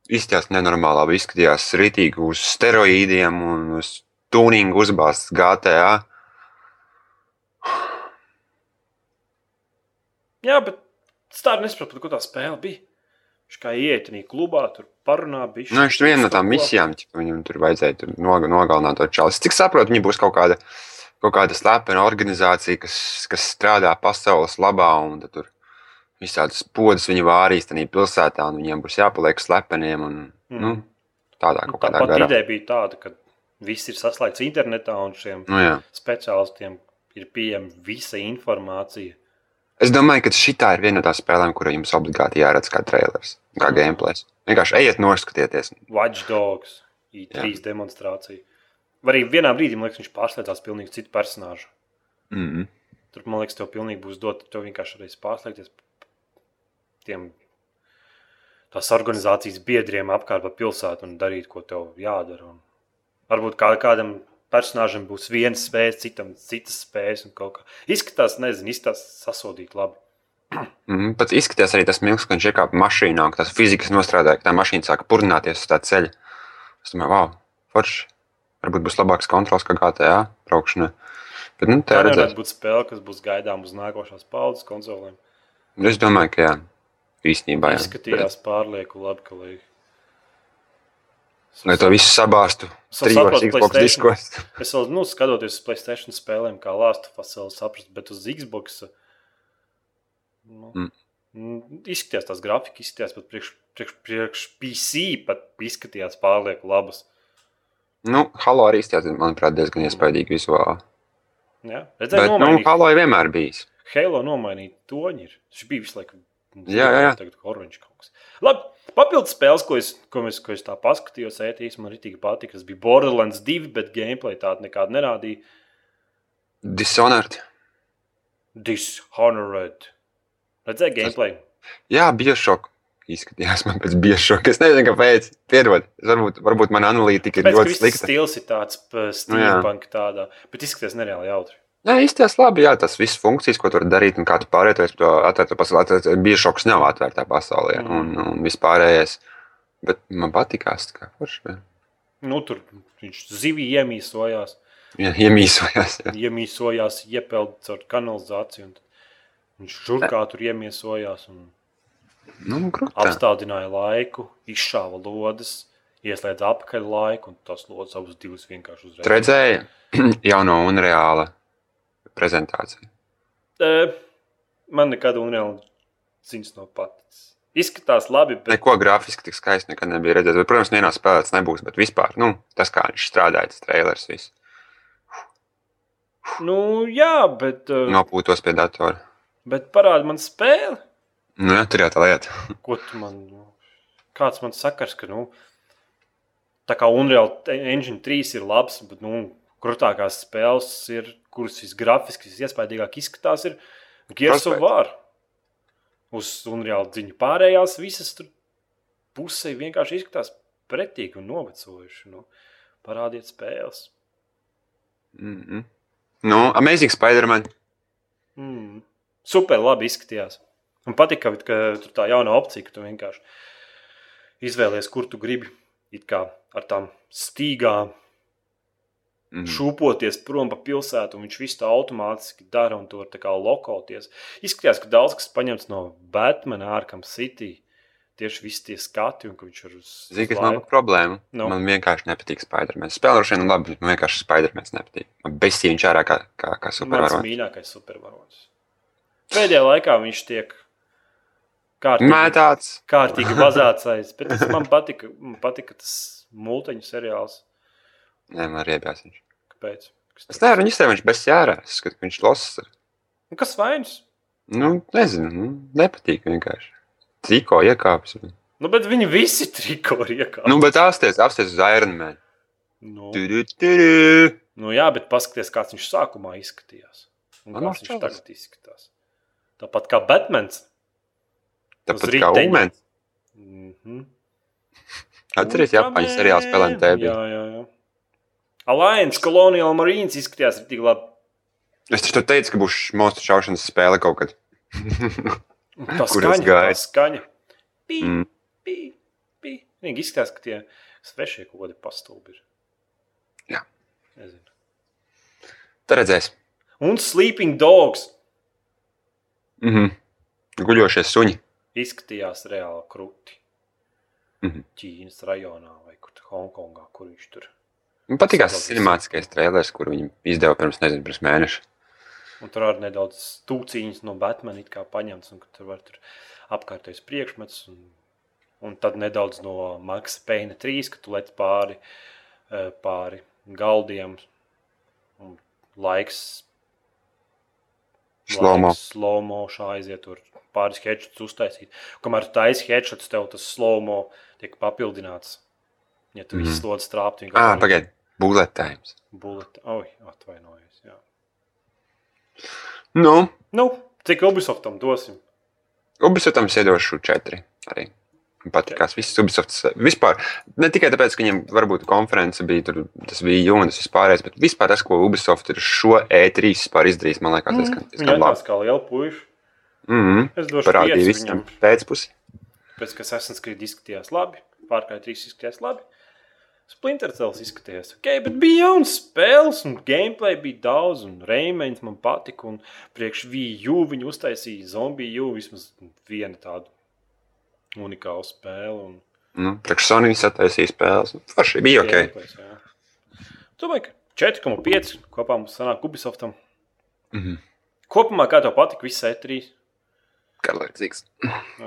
Izskatījās nenormāli, labi izskatījās rītīgi uz steroīdiem un uz tuningu uzbāzts GTA. Jā, bet es tādu nesaprotu, ko tā spēle bija. Viņš kā tajā klubā, tur parunā. Bišķi, Nu, viņš viena no tām misijām, ķipa, viņam tur vajadzēja tur nog- nogalināt to čauli. Cik saprotu, viņa būs kaut kāda, kaut kāda slepena organizācija, kas, kas strādā pasaules labā, un tur visādas podas viņa vārīs tajā pilsētā, un viņiem būs jāpaliek slepeniem. Un, Mm. nu, tādā kaut kādā pati garā. ideja bija tāda, ka viss ir saslēgts internetā un šiem Nu, jā. speciālistiem ir pieejama visa informācija. es domāju, ka šī ir viena no tām spēlēm, kurā jums obligāti jāredz kā trailers, kā Mm. gameplays. Vienkārši ejiet, noskatieties. Watchdogs, I3 demonstrācija. Vai arī vienā brīdī, man liekas, viņš pārslēdzās pilnīgi citu personāžu. Mm -hmm. Tur, man liekas, tev pilnīgi būs dot, tev vienkārši reiz pārslēgties tiem tās organizācijas biedriem apkārt pa pilsētu un darīt, ko tev jādara. Un varbūt kā, kādam personāžam būs viens spējas, citam citas spējas un kaut kā. Izskatās, nezinu, izskatās sasodīt labi. Mm, pat izskatījās arī tas milzīgs, ka viņš iekāpa mašīnā, ka tās fizikas nostrādāja, ka tā mašīna sāka purināties uz tā ceļa. Es domāju, wow, forši. Varbūt būs labāks kontrols kā GTA braukšanā. Bet, nu, tā Tā redzēs. varētu būt spēle, kas būs gaidām uz nākošās paudzes konsolēm. Es domāju, ka jā, īstenībā. Jā. Izskatījās pārlieku labi, ka liek. Lai to visu sabāstu trijos Xbox diskos. Es vēl, nu, skatoties uz Playstation spēlēm, kā Us, vēl saprotu, bet uz Xbox. Nu, Mm. Izskatījās tās grafikas, izskatījās pat priekš, priekš, priekš PC, pat izskatījās pārlieku labas. Nu, Halo arī izskatījās, manuprāt, diezgan iespaidīgi vizuāli. Jā, Bet, redzēju, nu, nomainīt. Halo ir vienmēr bijis. Halo nomainīt toņi ir. Viņš bija visu laiku. Jā, jā, jā. Tagad oranžs kaut kas. Labi, papildus spēles, ko es, ko es, ko es tā paskatījos, ētīs, man arī patika. Tas bija Borderlands 2, bet gameplay tādu nekādu nerādīja. Dishonored. Dishonored. Redzēju gameplay. Jā, biošok. Izskatījās man pēc biošoka. Es nezinu, kāpēc. Piedod. Varbūt, varbūt mana analītika ir Pēc tam ļoti slikta. stils ir tāds Nu, steampunk tādā, bet izskatās nereāli jautri. Jā, izties labi, jā, tas viss funkcijas, ko tur darīt un kā tu pārvietojies to atvērto pasauli. Atvērto- Biošoks nav atvērtā pasaulē Mm. un, un vispārējais. Bet man patīkās, kā forši. jā. Nu, tur viņš zivī iemīsojās, Jā, iemīsojās. Jā. iemīsojās, iepeld caur kanalizāciju. Viņš žurkā tur iemiesojās un Nu, grūti. apstādināja laiku, izšāva lodes, ieslēdza apakaļ laiku, un tas lodes abas divas vienkārši uzreiz. Tu redzēji jauno un reāla prezentāciju. E, man nekad unreāli ziņas nav paticis. Izskatās labi, bet Neko grafiski tik skaisti nekad nebija redzēts. Protams, vienā spēlē tas nebūs, bet vispār nu, tas, kā viņš strādāja, tas trailers, viss Nu, jā, bet, uh, nopūtos pie datora. bet parādi man spēli. Nu, jā, tur jau tā lieta. Ko tu man, nu, kāds man sakars, ka, nu, tā kā Unreal Engine 3 ir labs, bet, nu, krūtākās spēles ir, kuras visgrafiski, visiespaidīgāk izskatās, ir Gears of Frostbite. War. Uz Unreal dziņu pārējās visas pusē vienkārši izskatās pretīgi un novecojuši. Nu, parādiet spēles. Mm -hmm. Nu, Amazing Spider-Man. Mm. Super labi izskatījās. Man patīk, ka, ka tur tā jauna opcija, ka tu vienkārši izvēlies, kur tu gribi. It kā ar tām stīgām Mm. šūpoties prom pa pilsētu, un viņš visu tā automātiski dara un to var lokoties. Izskatījās, ka daudz kas paņemts no Batmana, Arkham City. Tieši visi tie skati, un viņš ir uz Zini, kas nav problēma. Nu. Man vienkārši nepatīk Spider-Man. Spēlēšu vienu labi, bet man vienkārši Spider-Man nepatīk. Man besīja viņš ārā kā, kā, kā supervaronis. mīļākais supervaronis. Pēdējā laikā viņš tiek kārtīgi, Mētāts. kārtīgi vazāts aiz, bet tas man patika, man patika tas multiņu seriāls. Nē, man riebjās viņš. Kāpēc? Kas Es nevaru viņu izteikt, viņš bez jārā. Es skatu, ka viņš losas. Nu, Kas vainas? Nu, nezinu, nu, nepatīk vienkārši. Triko iekāpis. Nu, bet viņi visi triko ir iekāpti. Nu, bet apsties, apsties uz Iron Man. Nu, Tudu, tudu. nu, jā, bet paskatieties, kāds viņš sākumā izskatījās. Un Man kāds viņš šaubas. tagad izskatās. Tāpat kā Batmans. Tāpat kā. Umens. Mm -hmm. Atceries, Japāņu seriāls spēlēm tēbi. Jā, jā, jā. Alliance Colonial Marines izskatījās tik labi. Es taču teicu, ka būs monstru šaušanas spēle kaut kad. Tā skaņa, tā skaņa. Pī, Mm. pī, pī. Viņi izskatās, ka tie svešie kaut kādi pastulbi ir. Jā. Nezinu. Tad redzēs. Un Sleeping Dogs Mhm. Guļošie suņi. izskatījās reāli krūti. Mhm. Ķīnas rajonā vai kur Hongkongā, kur viņš tur. Man patīk tas cinemātiskais trailers, kur viņi izdeva pirms, nezinu, pirms mēneša. Un tur arī nedaudz stūciņas no Batmana kā paņemts, un tur var tur apkārtējs priekšmets. Un, un tad nedaudz no Maksa Peina 3, ka tu lec pāri, eh, pāri galdiem. Un laiks. Slomo šā aiziet tur pāris headshots uztaisīt. Kamēr tu taisi headshots, tev tas slomo tiek papildināts. Ja tu Mhm. visu slodzi strāpti, Ah, pagaidi. Bullet times. Bullet. Oi, atvainojos. Jā. Nu, Nu, cik Ubisoftam dosim? Ubisoftam es iedošu četri arī. Patīkās viss Ubisofts. Vispār, ne tikai tāpēc, ka viņiem varbūt konference bija tur, tas bija jūnas vispārējais, bet vispār tas, ko Ubisoft ir šo E3 vispār izdarījis, man liekas, tas diezgan tās labi. kā liela puiša. Mhm. Es došu visam viņam. pēcpusi. Pēc kas esmu skribi izskatījās labi, pārkārt trīs izskatījās labi. Splinter Cells izskatījās ok, bet bija jauns spēles, un gameplay bija daudz, un Reimēns man patika, un priekš VU viņi uztaisīja zombiju, vismaz vienu tādu unikālu spēli. Un Nu, priekš Sony sataisīja spēles. Forši bija ok. gameplays, jā. Domāju, ka 4,5 kopā mums sanāk Ubisoftam. Mhm. Kopumā kā tev patika viss E E3? Garlaicīgs.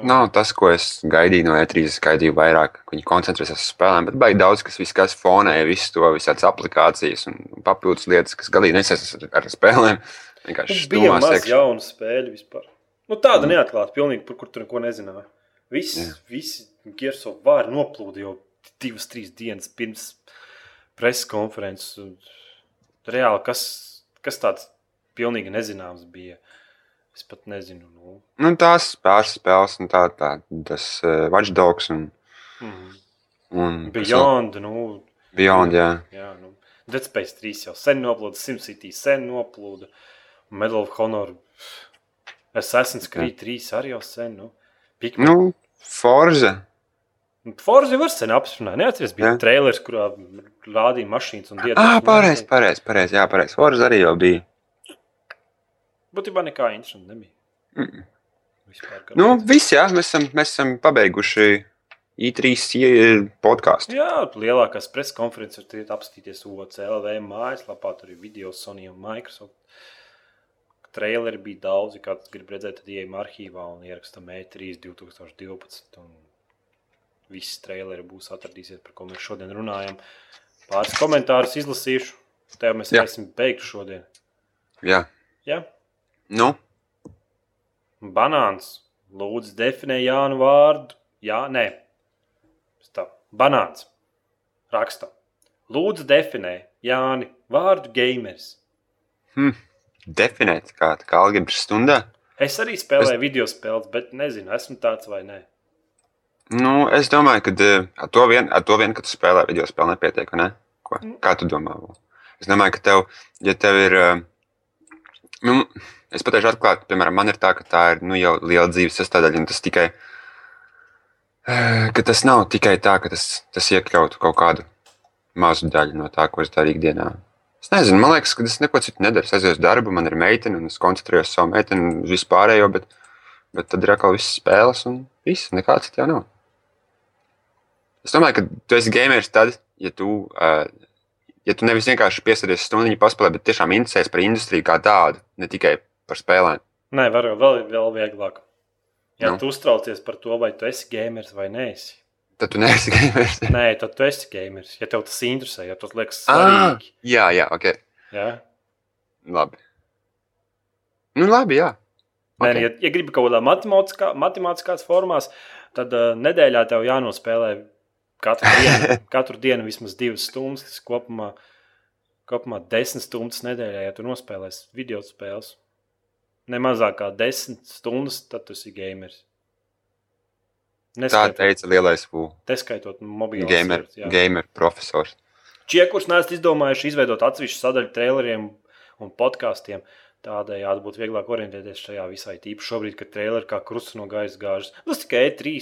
Nav tas, ko es gaidīju no E3. Es gaidīju vairāk, ka viņi koncentrēsies uz spēlēm, bet baigi daudz, kas viss kas fonē, visu to, visādas aplikācijas un papildus lietas, kas galīgi nesaistās ar, spēlēm. Vienkārši bija maz iekšā. jaunu spēļu vispār. Nu, tāda mm. neatklāta, pilnīgi, par kur tur neko nezināja. Viss, Jā. visi Gears of War noplūda jau divas, trīs dienas pirms preses konferences. Reāli, kas, kas tāds pilnīgi nezināms bija. Es pat nezinu. Nu. Nu, tās pāris spēles, un tā, tā tas uh, Watchdogs un, Mm. un kas vēl? Beyond, nu, Beyond, jā. jā, nu. Dead Space 3 jau sen noplūda, SimCity sen noplūda, Medal of Honor, Assassin's Creed 3 arī jau sen. Nu. Pikmin Nu, Forza. Forza jau var sen apspriest. Neatceries, bija trailers, kurā rādīja mašīnas un dietas. Ah, pareizi, pareizi, pareizi, jā, pareizi. Forza arī jau bija. Būtībā nekā interesanta nebija. Mm. Vispār, kā Nu, viss, jā, mēs esam, mēs esam pabeiguši I3 podkāstu. Jā, lielākās preses konferences ir apskatīties OCLV mājaslapā. Tur ir video Sony un Microsoft. Traileri bija daudzi, kā tas grib redzēt, tad ieejam arhīvā un ierakstām E E3 2012. Un viss traileri būs atradīsies, par ko mēs šodien runājam. Pāris komentārus izlasīšu. Tev mēs Jā. varēsim beigt šodien. Jā, Ja? Nu, Banāns. Lūdzu, definē Jānu vārdu. Jā, nē. Tā. Banāns. Raksta. Lūdzu, definē Jāni vārdu gamers. definēt, kā, kā algebras stundā. Es arī spēlēju es... video spēles, bet nezinu, esmu tāds vai nē. Nu, es domāju, ka eh, ar to vien, ar to vien ka tu spēlē video spēli, nepietiek. Ne? Ko? Kā tu domā? Es domāju, ka tev, ja tev ir. eh, Nu, es pateikšu, atklāti, piemēram, man ir tā, ka tā ir nu, jau liela dzīves sastāvdaļa, tas tikai. ka Tas nav tikai tā, ka tas, tas iekļautu kaut kādu mazu daļu no tā, ko es daru ikdienā. Es nezinu, man liekas, ka es neko citu nedaru. Es aizēju uz darbu, man ir meitene, un es koncentrējos uz savu meiteni un uz vispārējo, bet, bet tad ir atkal viss spēles, un viss, nekā cita jau nav. Es domāju, ka tu esi gameris tad, ja tu, uh, ja tu nevis vienkārši piesardies stundu paspēlē, bet tiešām interesēs par industriju kā tādu, ne tikai par spēlēm. Nē, var jau vēl, vēl vieglāk. Ja Nu. nu. tu uztraucies par to, vai tu esi gamers vai nē. Tad tu neesi gameris. Nē, tad tu esi gamers. Ja tev tas interesē, ja tas liekas Ah, svarīgi. jā, jā, ok. Ja? Labi. Nu, labi, jā. Nē, Ok. ja, ja gribi kaut kādā matemātiskā, matemātiskās formās, tad uh, nedēļā tev jānospēlē katru dienu, katru dienu vismaz divas stundas. Tas kopumā, kopumā desmit stundas nedēļā, ja tu nospēlēsi video spēles. Ne mazāk kā desmit stundas, tad tu esi gamers. Tā Neskaitot, teica lielais fū. neskaitot mobilās Gamer, jā. gamer profesors. Šie, kurus neesat izdomājuši izveidot atsevišķu sadaļu traileriem un podkāstiem, tādējādi būtu vieglāk orientēties šajā visai tīpaši šobrīd, kad traileri kā krusts no gaisa gāžas. Tas tikai E E3.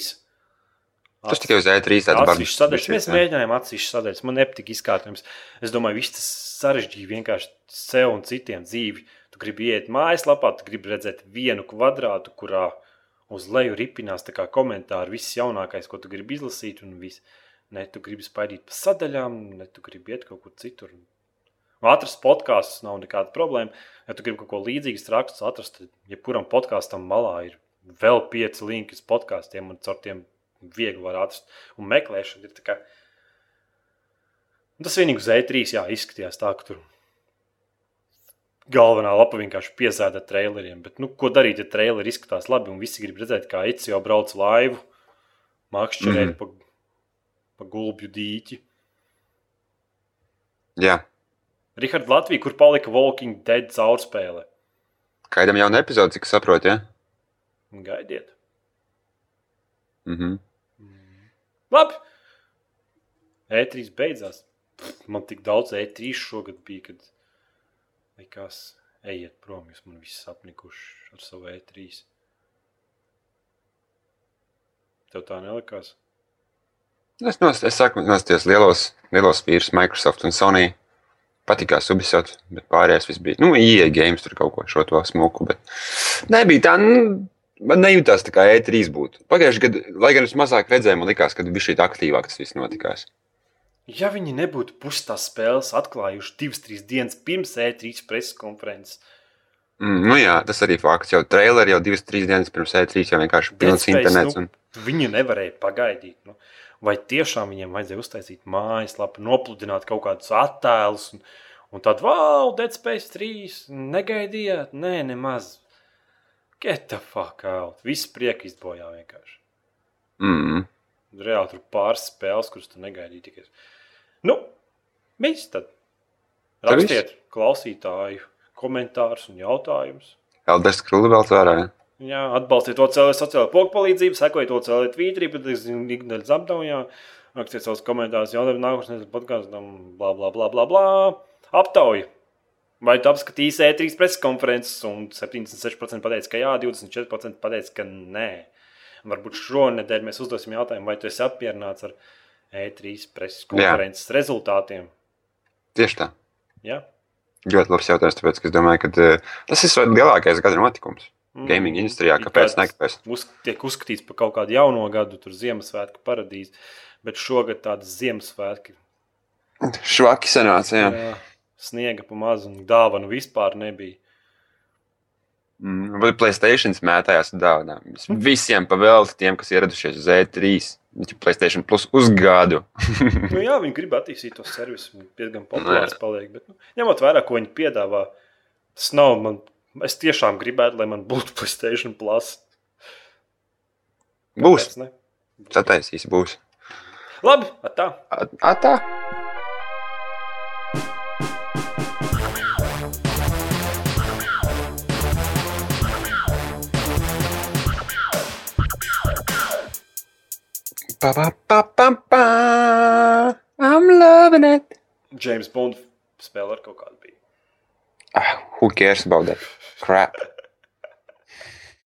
Tas tikai uz E3 tāds Atsevišķas sadaļas. Mēs jā. mēģinājām atsevišķas sadaļas. Man nepatika izkārtojums. Es domāju, viss tas sarežģīja vienkārši sev un citiem dzīvi. Tu gribi iet mājaslapā, tu gribi redzēt vienu kvadrātu, kurā uz leju ripinās tā kā komentāri, viss jaunākais, ko tu gribi izlasīt, un viss. Ne tu gribi spaidīt pa sadaļām, ne tu gribi iet kaut kur citur. Atrast podkāstus nav nekāda problēma. Ja tu gribi kaut ko līdzīgu rakstus atrast, tad jebkuram podkāstam malā ir vēl pieci linki uz podkāstiem, un caur tiem viegli var atrast. Un meklēšana ir tā kā. Un Tas vienīgi uz E3 jā, izskatījās tā, ka tur galvenā lapa vienkārši piesēta traileriem. Bet, nu, ko darīt, ja traileri izskatās labi un visi grib redzēt, kā Eits jau brauc laivu, makšķerēt mm. pa, pa gulbju dīķi. Jā, Rihards Latvija, kur palika Walking Dead caurspēle. kaidam jaunu epizodi, cik saprotu, ja? Gaidiet. Mhm. Labi. E3 beidzās. Pff, Man tik daudz E3 šogad bija, kad likās, ejiet prom, jūs man visi apnikuši ar savu E3. Tev tā nelikās? Es, nos, es saku, nostājos lielos, lielos vīrus, Microsoft un Sony. Patīkās Ubisoft, bet pārējais viss bija. Nu, IE games tur kaut ko šo to smuku, bet nebija tā. Nu, Man nejūtās tā kā E3 būtu. Pagājušajā gadā, lai gan es mazāk redzēju, man likās, ka bija šī aktīvāk tas viss notikās. Ja viņi nebūtu pusi tās spēles atklājuši divas, trīs dienas pirms E3 preses konferences, Mm, nu jā, tas arī fakts. Jau traileri jau divas, trīs dienas pirms E3 jau vienkārši pilns internets. nu, Un... Viņi nevarēja pagaidīt. Nu, vai tiešām viņiem vajadzēja uztaisīt mājaslapu, nopludināt kaut kādus attēlus, un, un tad, wow, Dead Space 3, negaidījāt? Nē, nemaz. Get the fuck out. Viss prieka izbojā vienkārši. Mm. Reāli tur pāris spēles, kuras tu negaidīji tikai. Nu, viss tad. Rakstiet klausītāju komentārus un jautājumus. Elders Krulli vēl vērā. ja? Jā, atbalstiet to cilvēku sociālo pogu palīdzību, sekojiet to cilvēku Twitterī, bet es zinu, ikdienas aptaujā. Rakstiet savus komentārus, jautājumu nākotnē, podkāstam, bla, bla, bla, bla, bla. Aptauja. Vai tu apskatīsi E3 preses konferences, un 76% pateica, ka jā, 24% pateica, ka nē. Varbūt šonadēļ mēs uzdosim jautājumu, vai tu esi apmierināts ar E3 preses konferences jā. rezultātiem. Tieši tā. Ja? Ļoti labs jautājums, tāpēc, es domāju, ka uh, tas ir lielākais gada notikums. Gaming industrijā, kāpēc ne? Kāpēc? Uz, tiek uzskatīts par kaut kādu jauno gadu, tur Ziemassvētku paradīzi, bet šogad tādas Ziemassvētki Švaki sanāca, jā. jā, sniega pa mazu un dāvanu vispār nebija. Mm, Vai Playstation mētājās ar dāvanām? Visiem pavēlti tiem, kas ieradušies uz E3. Viņš ir Playstation plus uz gadu. Nu, jā, viņi grib attīstīt to servisu, diezgan populārs paliek. Bet, nu, ņemot vērā, ko viņi piedāvā, tas nav man. Es tiešām gribētu, lai man būtu Playstation plus. Būs. Sataisīs, būs. Labi, tā. A- a, tā. Pa, pa, pa, pa, pa. I'm loving it. James Bond spēle ar kaut kādu bija. Ah, who cares about that? Crap.